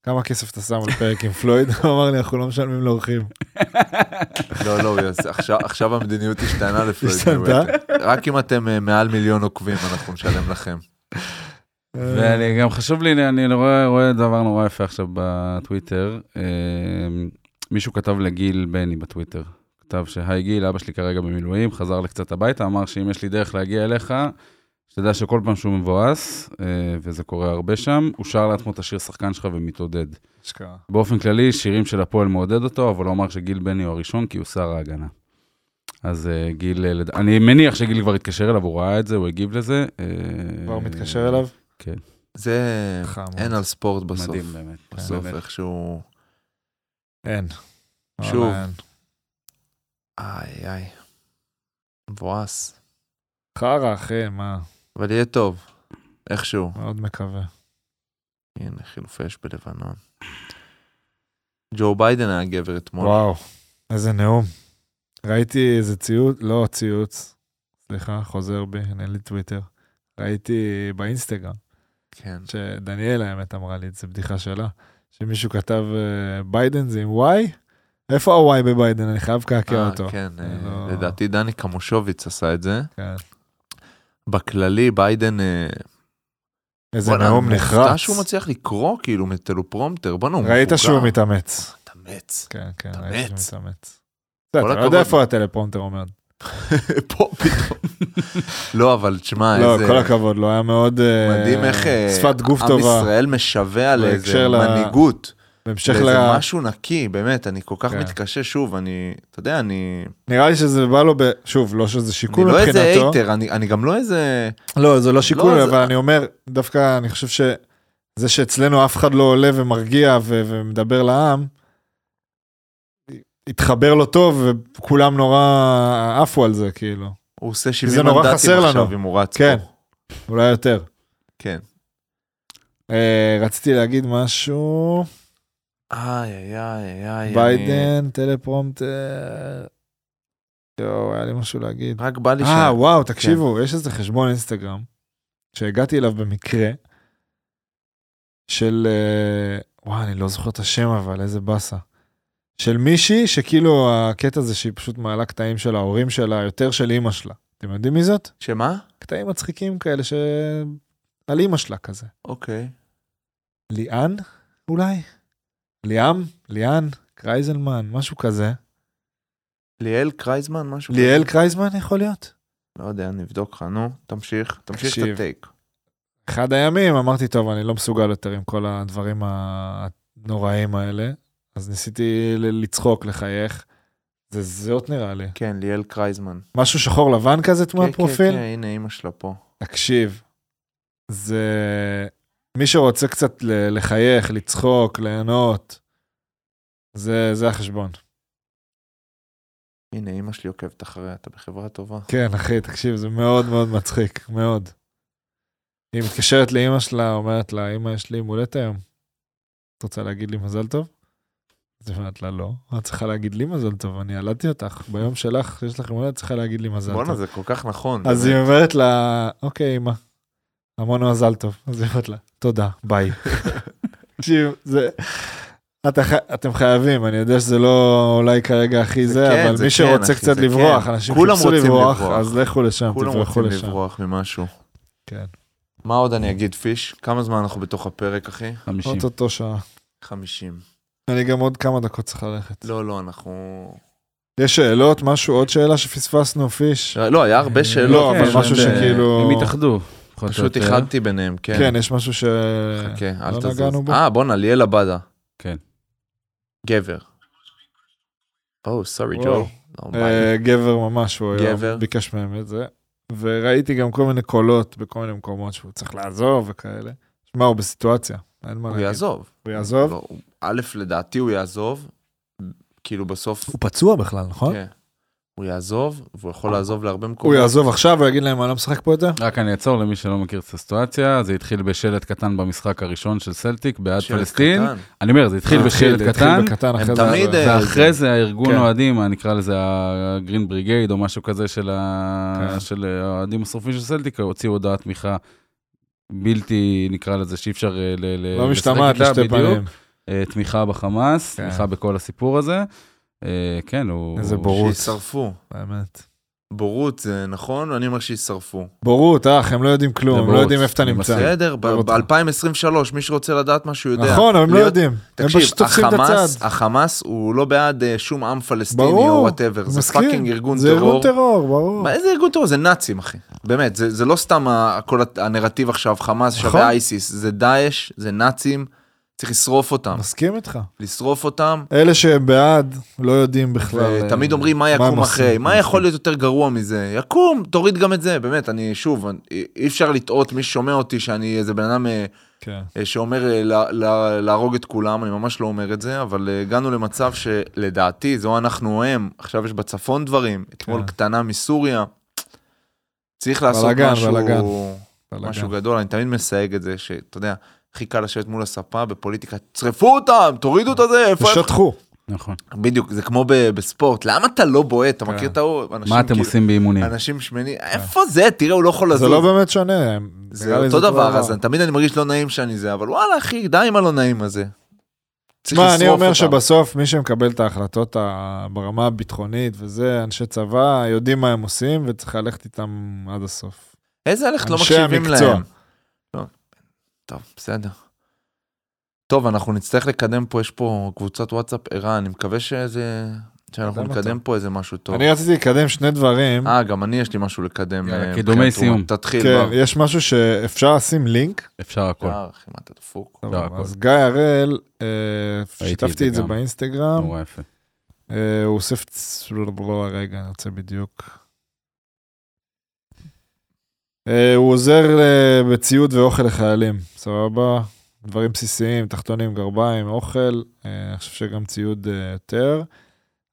Speaker 2: כמה כסף אתה שם על פרק עם פלויד? הוא אמר לי, אנחנו לא משלמים לאורחים.
Speaker 1: לא, לא, עכשיו- עכשיו המדיניות השתנה לפלויד
Speaker 2: השתנתה?
Speaker 1: רק אם אתם אה, מעל מיליון עוקבים, אנחנו נשלם לכם.
Speaker 3: ואני גם חשוב לי, אני רואה, רואה דבר נורא יפה עכשיו בטוויטר. אה, מישהו כתב לגיל בני בטוויטר. כתב שהי גיל, אבא שלי כרגע במילואים, חזר לקצת הביתה, אמר שאם יש לי דרך להגיע אליך, שתדע שכל פעם שהוא מבואס, אה, וזה קורה הרבה שם, הוא שר לעצמו את השיר שחקן שלך ומתעודד.
Speaker 2: אשכרה.
Speaker 3: באופן כללי, שירים של הפועל מעודד אותו, אבל הוא אמר שגיל בני הוא הראשון, כי הוא שר ההגנה. אז אה, גיל, אה, אני מניח שגיל כבר התקשר אליו, הוא ראה את זה, הוא הגיב לזה.
Speaker 2: כבר מתקשר אליו?
Speaker 1: זה
Speaker 2: חמוד.
Speaker 1: אין על ספורט בסוף.
Speaker 3: מדהים באמת.
Speaker 1: בסוף
Speaker 3: באמת.
Speaker 1: איכשהו...
Speaker 2: אין.
Speaker 1: שוב. איי איי. מבואס.
Speaker 2: חרא, אחי, מה?
Speaker 1: אבל יהיה טוב. איכשהו.
Speaker 2: מאוד מקווה.
Speaker 1: הנה, חילופי אש בלבנון. ג'ו ביידן היה גבר אתמול.
Speaker 2: וואו, איזה נאום. ראיתי איזה ציוץ, לא ציוץ, סליחה, חוזר בי, אין לי טוויטר. ראיתי ב Instagram,
Speaker 1: כן.
Speaker 2: שדניאל האמת אמרה לי, זו בדיחה שלה, שמישהו כתב אה, ביידן זה עם Y? איפה ה Y בביידן? אני חייב לקעקע
Speaker 1: אה,
Speaker 2: אותו.
Speaker 1: כן,
Speaker 2: אה, לא-
Speaker 1: לדעתי דני קמושוביץ עשה את זה.
Speaker 2: כן.
Speaker 1: בכללי, ביידן... אה,
Speaker 2: איזה נאום נחרץ.
Speaker 1: שהוא מצליח לקרוא כאילו מטלופרומטר. בוא'נה, הוא
Speaker 2: ראית
Speaker 1: מבוגר.
Speaker 2: שהוא מתאמץ.
Speaker 1: מתאמץ.
Speaker 2: כן, כן. ראיתי שהוא מתאמץ. אתה
Speaker 1: כל
Speaker 2: יודע. איפה הטלפרומטר עומד.
Speaker 1: פה פתאום. לא, אבל תשמע,
Speaker 2: לא,
Speaker 1: איזה...
Speaker 2: כל הכבוד, לא היה מאוד... אה,
Speaker 1: מדהים איך אה,
Speaker 2: שפת גוף
Speaker 1: עם
Speaker 2: טובה.
Speaker 1: ישראל משווע לאיזה מנהיגות.
Speaker 2: בהמשך ל...
Speaker 1: משהו נקי, באמת, אני כל כך
Speaker 2: כן.
Speaker 1: מתקשה שוב, אני, אתה יודע, אני,
Speaker 2: נראה לי שזה בא לו ב... שוב, לא שזה
Speaker 1: אני
Speaker 2: שיקול
Speaker 1: לא איזה
Speaker 2: מבחינתו.
Speaker 1: הייטר, אני אני גם לא איזה,
Speaker 2: לא, זה לא שיקול,
Speaker 1: לא,
Speaker 2: אבל
Speaker 1: זה-
Speaker 2: אני אומר, דווקא אני חושב שזה שאצלנו אף אחד לא עולה ומרגיע ו- ומדבר לעם, התחבר לו טוב וכולם נורא עפו על זה, כאילו.
Speaker 1: הוא עושה
Speaker 2: זה
Speaker 1: 70
Speaker 2: נורא
Speaker 1: מנדטים עכשיו
Speaker 2: לנו.
Speaker 1: אם הוא רץ
Speaker 2: כן.
Speaker 1: פה.
Speaker 2: אולי יותר.
Speaker 1: כן.
Speaker 2: אה, רציתי להגיד משהו,
Speaker 1: איי, איי, איי, איי.
Speaker 2: ביידן, טלפרומטר. יואו, היה לי משהו להגיד.
Speaker 1: רק בא לי
Speaker 2: אה,
Speaker 1: ש...
Speaker 2: וואו, תקשיבו, יש איזה חשבון אינסטגרם שהגעתי אליו במקרה, של, אה, וואו, אני לא זוכר את השם, אבל איזה באסה. של מישהי שכאילו הקטע זה שהיא פשוט מעלה קטעים של ההורים שלה, יותר של אימא שלה. אתם יודעים מי זאת?
Speaker 1: שמה?
Speaker 2: קטעים מצחיקים כאלה ש... על אימא שלה כזה.
Speaker 1: אוקיי.
Speaker 2: ליאן, אולי? ליאם? ליאן? קרייזלמן? משהו כזה.
Speaker 1: ליאל קרייזמן, משהו
Speaker 2: ליאל קרייזמן יכול להיות?
Speaker 1: לא יודע, נבדוק לך, נו, תמשיך, תמשיך את.
Speaker 2: ה
Speaker 1: טייק.
Speaker 2: אחד הימים אמרתי, טוב, אני לא מסוגל יותר עם כל הדברים הנוראים האלה, אז ניסיתי לצחוק, לחייך. זה זאת נראה לי.
Speaker 1: כן, ליאל קרייזמן.
Speaker 2: משהו שחור לבן כזה תמונת
Speaker 1: כן, כן,
Speaker 2: פרופיל?
Speaker 1: כן, הנה אימא שלה פה.
Speaker 2: תקשיב, זה... מי שרוצה קצת לחייך, לצחוק, ליהנות, זה, זה החשבון.
Speaker 1: הנה אימא שלי עוקבת אחריה, אתה בחברה טובה.
Speaker 2: כן, אחי, תקשיב, זה מאוד מאוד מצחיק, מאוד. היא מתקשרת לאימא שלה, אומרת לה, אמא, יש לי יום הולדת היום. את רוצה להגיד לי מזל טוב? אז היא אומרת לה, לא. את צריכה להגיד לי מזל טוב, אני ילדתי אותך. ביום שלך, יש לך יום הולדת, צריכה להגיד לי מזל
Speaker 1: בואנה,
Speaker 2: טוב.
Speaker 1: זה כל כך נכון.
Speaker 2: אז
Speaker 1: באמת.
Speaker 2: היא אומרת לה, אוקיי, אמא, המון מזל טוב. אז היא אומרת לה, תודה, ביי. תקשיב, זה... אתם חייבים, אני יודע שזה לא אולי כרגע הכי
Speaker 1: זה
Speaker 2: זה,
Speaker 1: כן,
Speaker 2: אבל
Speaker 1: זה
Speaker 2: מי
Speaker 1: כן,
Speaker 2: שרוצה קצת לברוח,
Speaker 1: כן.
Speaker 2: אנשים
Speaker 1: כולם
Speaker 2: חיפשו
Speaker 1: רוצים
Speaker 2: לברוח,
Speaker 1: לברוח.
Speaker 2: אז לכו לשם,
Speaker 1: כולם
Speaker 2: תברחו
Speaker 1: רוצים
Speaker 2: לשם.
Speaker 1: לברוח ממשהו.
Speaker 2: כן.
Speaker 1: מה עוד אני אגיד, פיש? כמה זמן אנחנו בתוך הפרק, אחי?
Speaker 3: 50.
Speaker 2: אוטוטו שעה.
Speaker 1: 50.
Speaker 2: אני גם עוד כמה דקות צריך ללכת.
Speaker 1: לא, לא, אנחנו...
Speaker 2: יש שאלות, משהו, עוד שאלה שפספסנו, פיש?
Speaker 1: לא, היה הרבה
Speaker 2: אה,
Speaker 1: שאלות.
Speaker 2: לא, אבל משהו שכאילו-
Speaker 3: הם התאחדו. פחות או
Speaker 1: פשוט. איחדתי ביניהם, כן.
Speaker 2: כן, יש משהו ש...
Speaker 1: חכה, אל
Speaker 2: לא
Speaker 1: תזוז. אה, בואנה, ליאל עבדה.
Speaker 3: כן.
Speaker 1: גבר. או, סורי. ג'ו.
Speaker 2: גבר ממש, הוא
Speaker 1: גבר.
Speaker 2: ביקש מהם את זה. וראיתי גם כל מיני קולות בכל מיני מקומות שהוא צריך לעזוב וכאלה. שמע, הוא בסיטואציה, אין מה
Speaker 1: הוא
Speaker 2: להגיד.
Speaker 1: יעזוב.
Speaker 2: הוא יעזוב?
Speaker 1: לא, הוא- א', לדעתי הוא יעזוב. כאילו בסוף,
Speaker 2: הוא פצוע בכלל, נכון?
Speaker 1: כן. הוא יעזוב, והוא יכול לעזוב להרבה
Speaker 2: הוא
Speaker 1: מקומות.
Speaker 2: יעזוב עכשיו, הוא יגיד להם, אני לא משחק פה יותר?
Speaker 3: רק אני אעצור למי שלא מכיר את הסיטואציה, זה התחיל בשלט קטן במשחק הראשון של סלטיק בעד פלסטין.
Speaker 1: קטן.
Speaker 3: אני אומר, זה התחיל
Speaker 2: אה,
Speaker 3: בשלט קטן,
Speaker 1: אה,
Speaker 3: ואחרי זה הארגון
Speaker 2: כן.
Speaker 3: אוהדים, מה נקרא לזה הגרין בריגייד או משהו כזה של
Speaker 2: כן.
Speaker 3: של האוהדים השרופים של סלטיק, הוציאו הודעת תמיכה בלתי, נקרא לזה, שאי אפשר אה, ל- ל-
Speaker 2: לא
Speaker 3: לשחק
Speaker 2: משתמעת
Speaker 3: איתה,
Speaker 2: לשתי
Speaker 3: בדיוק.
Speaker 2: פנים.
Speaker 3: אה, תמיכה בחמאס,
Speaker 2: כן.
Speaker 3: תמיכה בכל הסיפור הזה. אה, כן, הוא...
Speaker 2: איזה בורות.
Speaker 1: שישרפו.
Speaker 2: באמת.
Speaker 1: בורות זה נכון, אני אומר שישרפו.
Speaker 2: בורות, אח, הם לא יודעים כלום, הם לא יודעים איפה אתה נמצא.
Speaker 1: בסדר,
Speaker 2: עזוב אותך.
Speaker 1: ב-2023, מי שרוצה לדעת משהו יודע.
Speaker 2: נכון, אבל הם לא יודעים. הם פשוט תופסים את
Speaker 1: החמאס,
Speaker 2: הצד.
Speaker 1: החמאס הוא לא בעד אה, שום עם פלסטיני או whatever, זה. fucking ארגון
Speaker 2: זה ארגון
Speaker 1: טרור.
Speaker 2: טרור, ברור.
Speaker 1: מה, איזה ארגון טרור? זה נאצים, אחי. באמת, זה, זה לא סתם כל הנרטיב עכשיו, חמאס
Speaker 2: נכון.
Speaker 1: שווה ISIS, זה דאעש, זה נאצים, צריך לשרוף אותם.
Speaker 2: מסכים איתך.
Speaker 1: לשרוף אותם,
Speaker 2: אלה שהם בעד, לא יודעים בכלל.
Speaker 1: ותמיד
Speaker 2: אה,
Speaker 1: אומרים מה יקום
Speaker 2: עושים.
Speaker 1: אחרי, מה יכול להיות יותר גרוע מזה? יקום, תוריד גם את זה, באמת, אני שוב, אי אפשר לטעות, מי ששומע אותי שאני איזה בן אדם אה,
Speaker 2: כן.
Speaker 1: אה, שאומר לה- לה- להרוג את כולם, אני ממש לא אומר את זה, אבל הגענו למצב שלדעתי, זו אנחנו הם, עכשיו יש בצפון דברים, אתמול
Speaker 2: כן.
Speaker 1: קטנה מסוריה, צריך לעשות
Speaker 2: בלאגן,
Speaker 1: משהו,
Speaker 2: בלאגן.
Speaker 1: משהו
Speaker 2: בלאגן.
Speaker 1: גדול, אני תמיד מסייג את זה, שאתה יודע, הכי קל לשבת מול הספה בפוליטיקה, צרפו אותם, תורידו את הזה, איפה...
Speaker 2: ושטחו.
Speaker 3: נכון.
Speaker 1: בדיוק, זה כמו ב- בספורט, למה אתה לא בועט? אתה
Speaker 2: כן.
Speaker 1: מכיר את ההוא? אנשים
Speaker 3: מה אתם
Speaker 1: כאילו-
Speaker 3: עושים באימונים?
Speaker 1: אנשים שמנים, איפה זה? תראה, הוא לא יכול
Speaker 2: זה
Speaker 1: לזוז.
Speaker 2: לא באמת שונה.
Speaker 1: זה אותו דבר. אז תמיד אני מרגיש לא נעים שאני זה, אבל וואלה אחי, די עם הלא נעים הזה.
Speaker 2: תשמע, אני אומר
Speaker 1: אותם.
Speaker 2: שבסוף מי שמקבל את ההחלטות ברמה הביטחונית וזה, אנשי צבא, יודעים מה הם עושים וצריך ללכת איתם עד הסוף.
Speaker 1: איזה הלכת לא
Speaker 2: אנשי
Speaker 1: מקשיבים
Speaker 2: המקצוע.
Speaker 1: להם. לא. טוב, בסדר. טוב, אנחנו נצטרך לקדם פה, יש פה קבוצת וואטסאפ ערה, אני מקווה שזה... שאנחנו
Speaker 2: נקדם.
Speaker 1: פה איזה משהו טוב.
Speaker 2: אני רציתי לקדם שני דברים.
Speaker 1: אה, גם אני יש לי משהו לקדם.
Speaker 3: יאללה,
Speaker 1: אה,
Speaker 3: קידומי סיום.
Speaker 1: תתחיל
Speaker 2: כן,
Speaker 1: בר.
Speaker 2: יש משהו שאפשר לשים לינק.
Speaker 3: אפשר הכל.
Speaker 1: יאללה, אחי, מה אתה דפוק?
Speaker 2: אז גיא הראל, אה, שיתפתי
Speaker 3: את זה.
Speaker 2: באינסטגרם.
Speaker 3: נורא יפה.
Speaker 2: אה, הוא אוסף... צ- לא, רגע, אני רוצה בדיוק. אה, הוא עוזר אה, בציוד ואוכל לחיילים, סבבה? דברים בסיסיים, תחתונים, גרביים, אוכל, אה, אני חושב שגם ציוד יותר.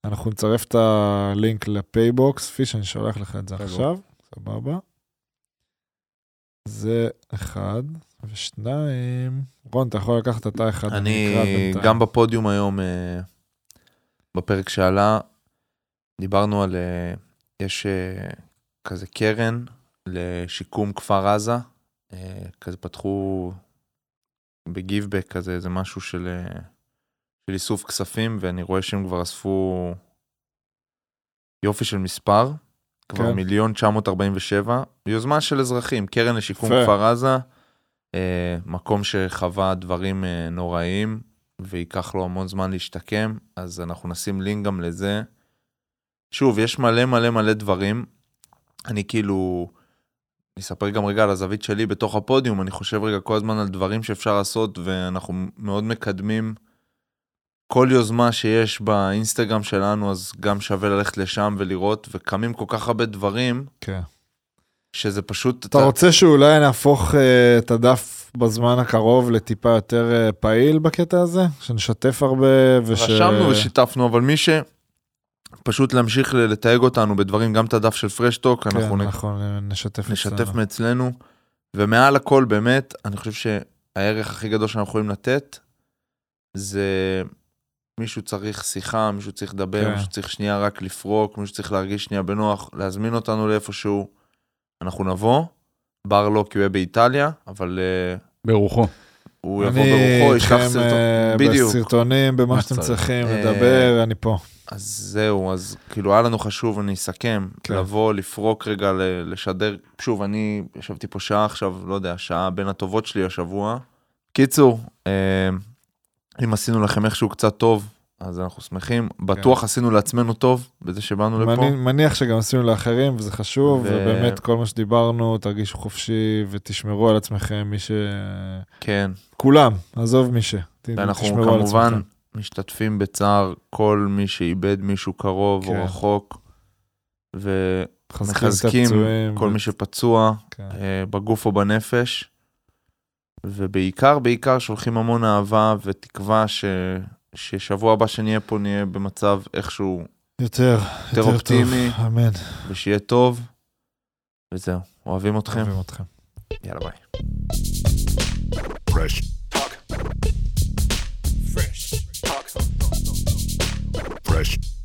Speaker 2: אנחנו נצרף את הלינק לפייבוקס, כפי שאני שולח לך את זה. עכשיו, סבבה? זה אחד, ושניים, רון, אתה יכול לקחת אתה אחד,
Speaker 1: אני. גם בפודיום היום, בפרק שעלה, דיברנו על, יש כזה קרן לשיקום כפר עזה, אה, כזה פתחו בגיבבק כזה, איזה משהו של, אה, של איסוף כספים, ואני רואה שהם כבר אספו יופי של מספר, כבר
Speaker 2: כן.
Speaker 1: מיליון 947, יוזמה של אזרחים, קרן לשיקום
Speaker 2: יפה.
Speaker 1: כפר עזה. אה, מקום שחווה דברים נוראים, וייקח לו המון זמן להשתקם, אז אנחנו נשים לינק גם לזה. שוב, יש מלא מלא מלא דברים. אני כאילו, אני אספר גם רגע על הזווית שלי בתוך הפודיום, אני חושב רגע כל הזמן על דברים שאפשר לעשות, ואנחנו מאוד מקדמים כל יוזמה שיש באינסטגרם שלנו, אז גם שווה ללכת לשם ולראות, וקמים כל כך הרבה דברים,
Speaker 2: כן.
Speaker 1: שזה פשוט...
Speaker 2: אתה רוצה שאולי נהפוך אה, את הדף בזמן הקרוב לטיפה יותר אה, פעיל בקטע הזה? שנשתף הרבה וש...
Speaker 1: רשמנו ושיתפנו, אבל מי ש... פשוט להמשיך ל- לתייג אותנו בדברים, גם את הדף של פרשטוק,
Speaker 2: כן,
Speaker 1: אנחנו נ-
Speaker 2: אנחנו נשתף
Speaker 1: נשתף
Speaker 2: אצלנו.
Speaker 1: מאצלנו, ומעל הכל באמת, אני חושב שהערך הכי גדול שאנחנו יכולים לתת, זה מישהו צריך שיחה, מישהו צריך לדבר,
Speaker 2: כן.
Speaker 1: מישהו צריך שנייה רק לפרוק, מישהו צריך להרגיש שנייה בנוח, להזמין אותנו לאיפשהו, אנחנו נבוא, בר לא כי הוא יהיה באיטליה, אבל אה,
Speaker 3: ברוחו.
Speaker 1: הוא יבוא ברוחו, ישלח
Speaker 2: אני
Speaker 1: סרטון,
Speaker 2: איתכם
Speaker 1: בדיוק.
Speaker 2: בסרטונים, במה
Speaker 3: מה
Speaker 2: שאתם
Speaker 3: שצריך.
Speaker 2: צריכים,
Speaker 1: אה,
Speaker 2: לדבר, אני פה.
Speaker 1: אז זהו, אז כאילו היה לנו חשוב, אני אסכם,
Speaker 2: כן.
Speaker 1: לבוא, לפרוק רגע, לשדר. שוב, אני ישבתי פה שעה עכשיו, לא יודע, שעה בין הטובות שלי השבוע. קיצור, אה, אם עשינו לכם איכשהו קצת טוב, אז אנחנו שמחים. בטוח עשינו לעצמנו טוב, בזה שבאנו לפה.
Speaker 2: אני מניח שגם עשינו לאחרים, וזה חשוב,
Speaker 1: ו-
Speaker 2: ובאמת כל מה שדיברנו, תרגישו חופשי ותשמרו על עצמכם, מי ש...
Speaker 1: כן,
Speaker 2: כולם, עזוב מי ש...
Speaker 1: ואנחנו כמובן. משתתפים בצער כל מי שאיבד מישהו קרוב
Speaker 2: כן.
Speaker 1: או רחוק,
Speaker 2: מחזקים את
Speaker 1: מחזקים
Speaker 2: הפצועים.
Speaker 1: כל
Speaker 2: ו-
Speaker 1: מי שפצוע.
Speaker 2: כן.
Speaker 1: אה, בגוף או בנפש. ובעיקר, בעיקר שולחים המון אהבה ותקווה ש... ששבוע הבא שנהיה פה נהיה במצב איכשהו
Speaker 2: יותר, יותר, יותר
Speaker 1: אופטימי, טוב.
Speaker 2: אמן.
Speaker 1: ושיהיה טוב, וזהו, אוהבים אתכם.
Speaker 2: אוהבים אתכם.
Speaker 1: יאללה ביי.
Speaker 5: Fresh Fresh. Fresh. Fresh.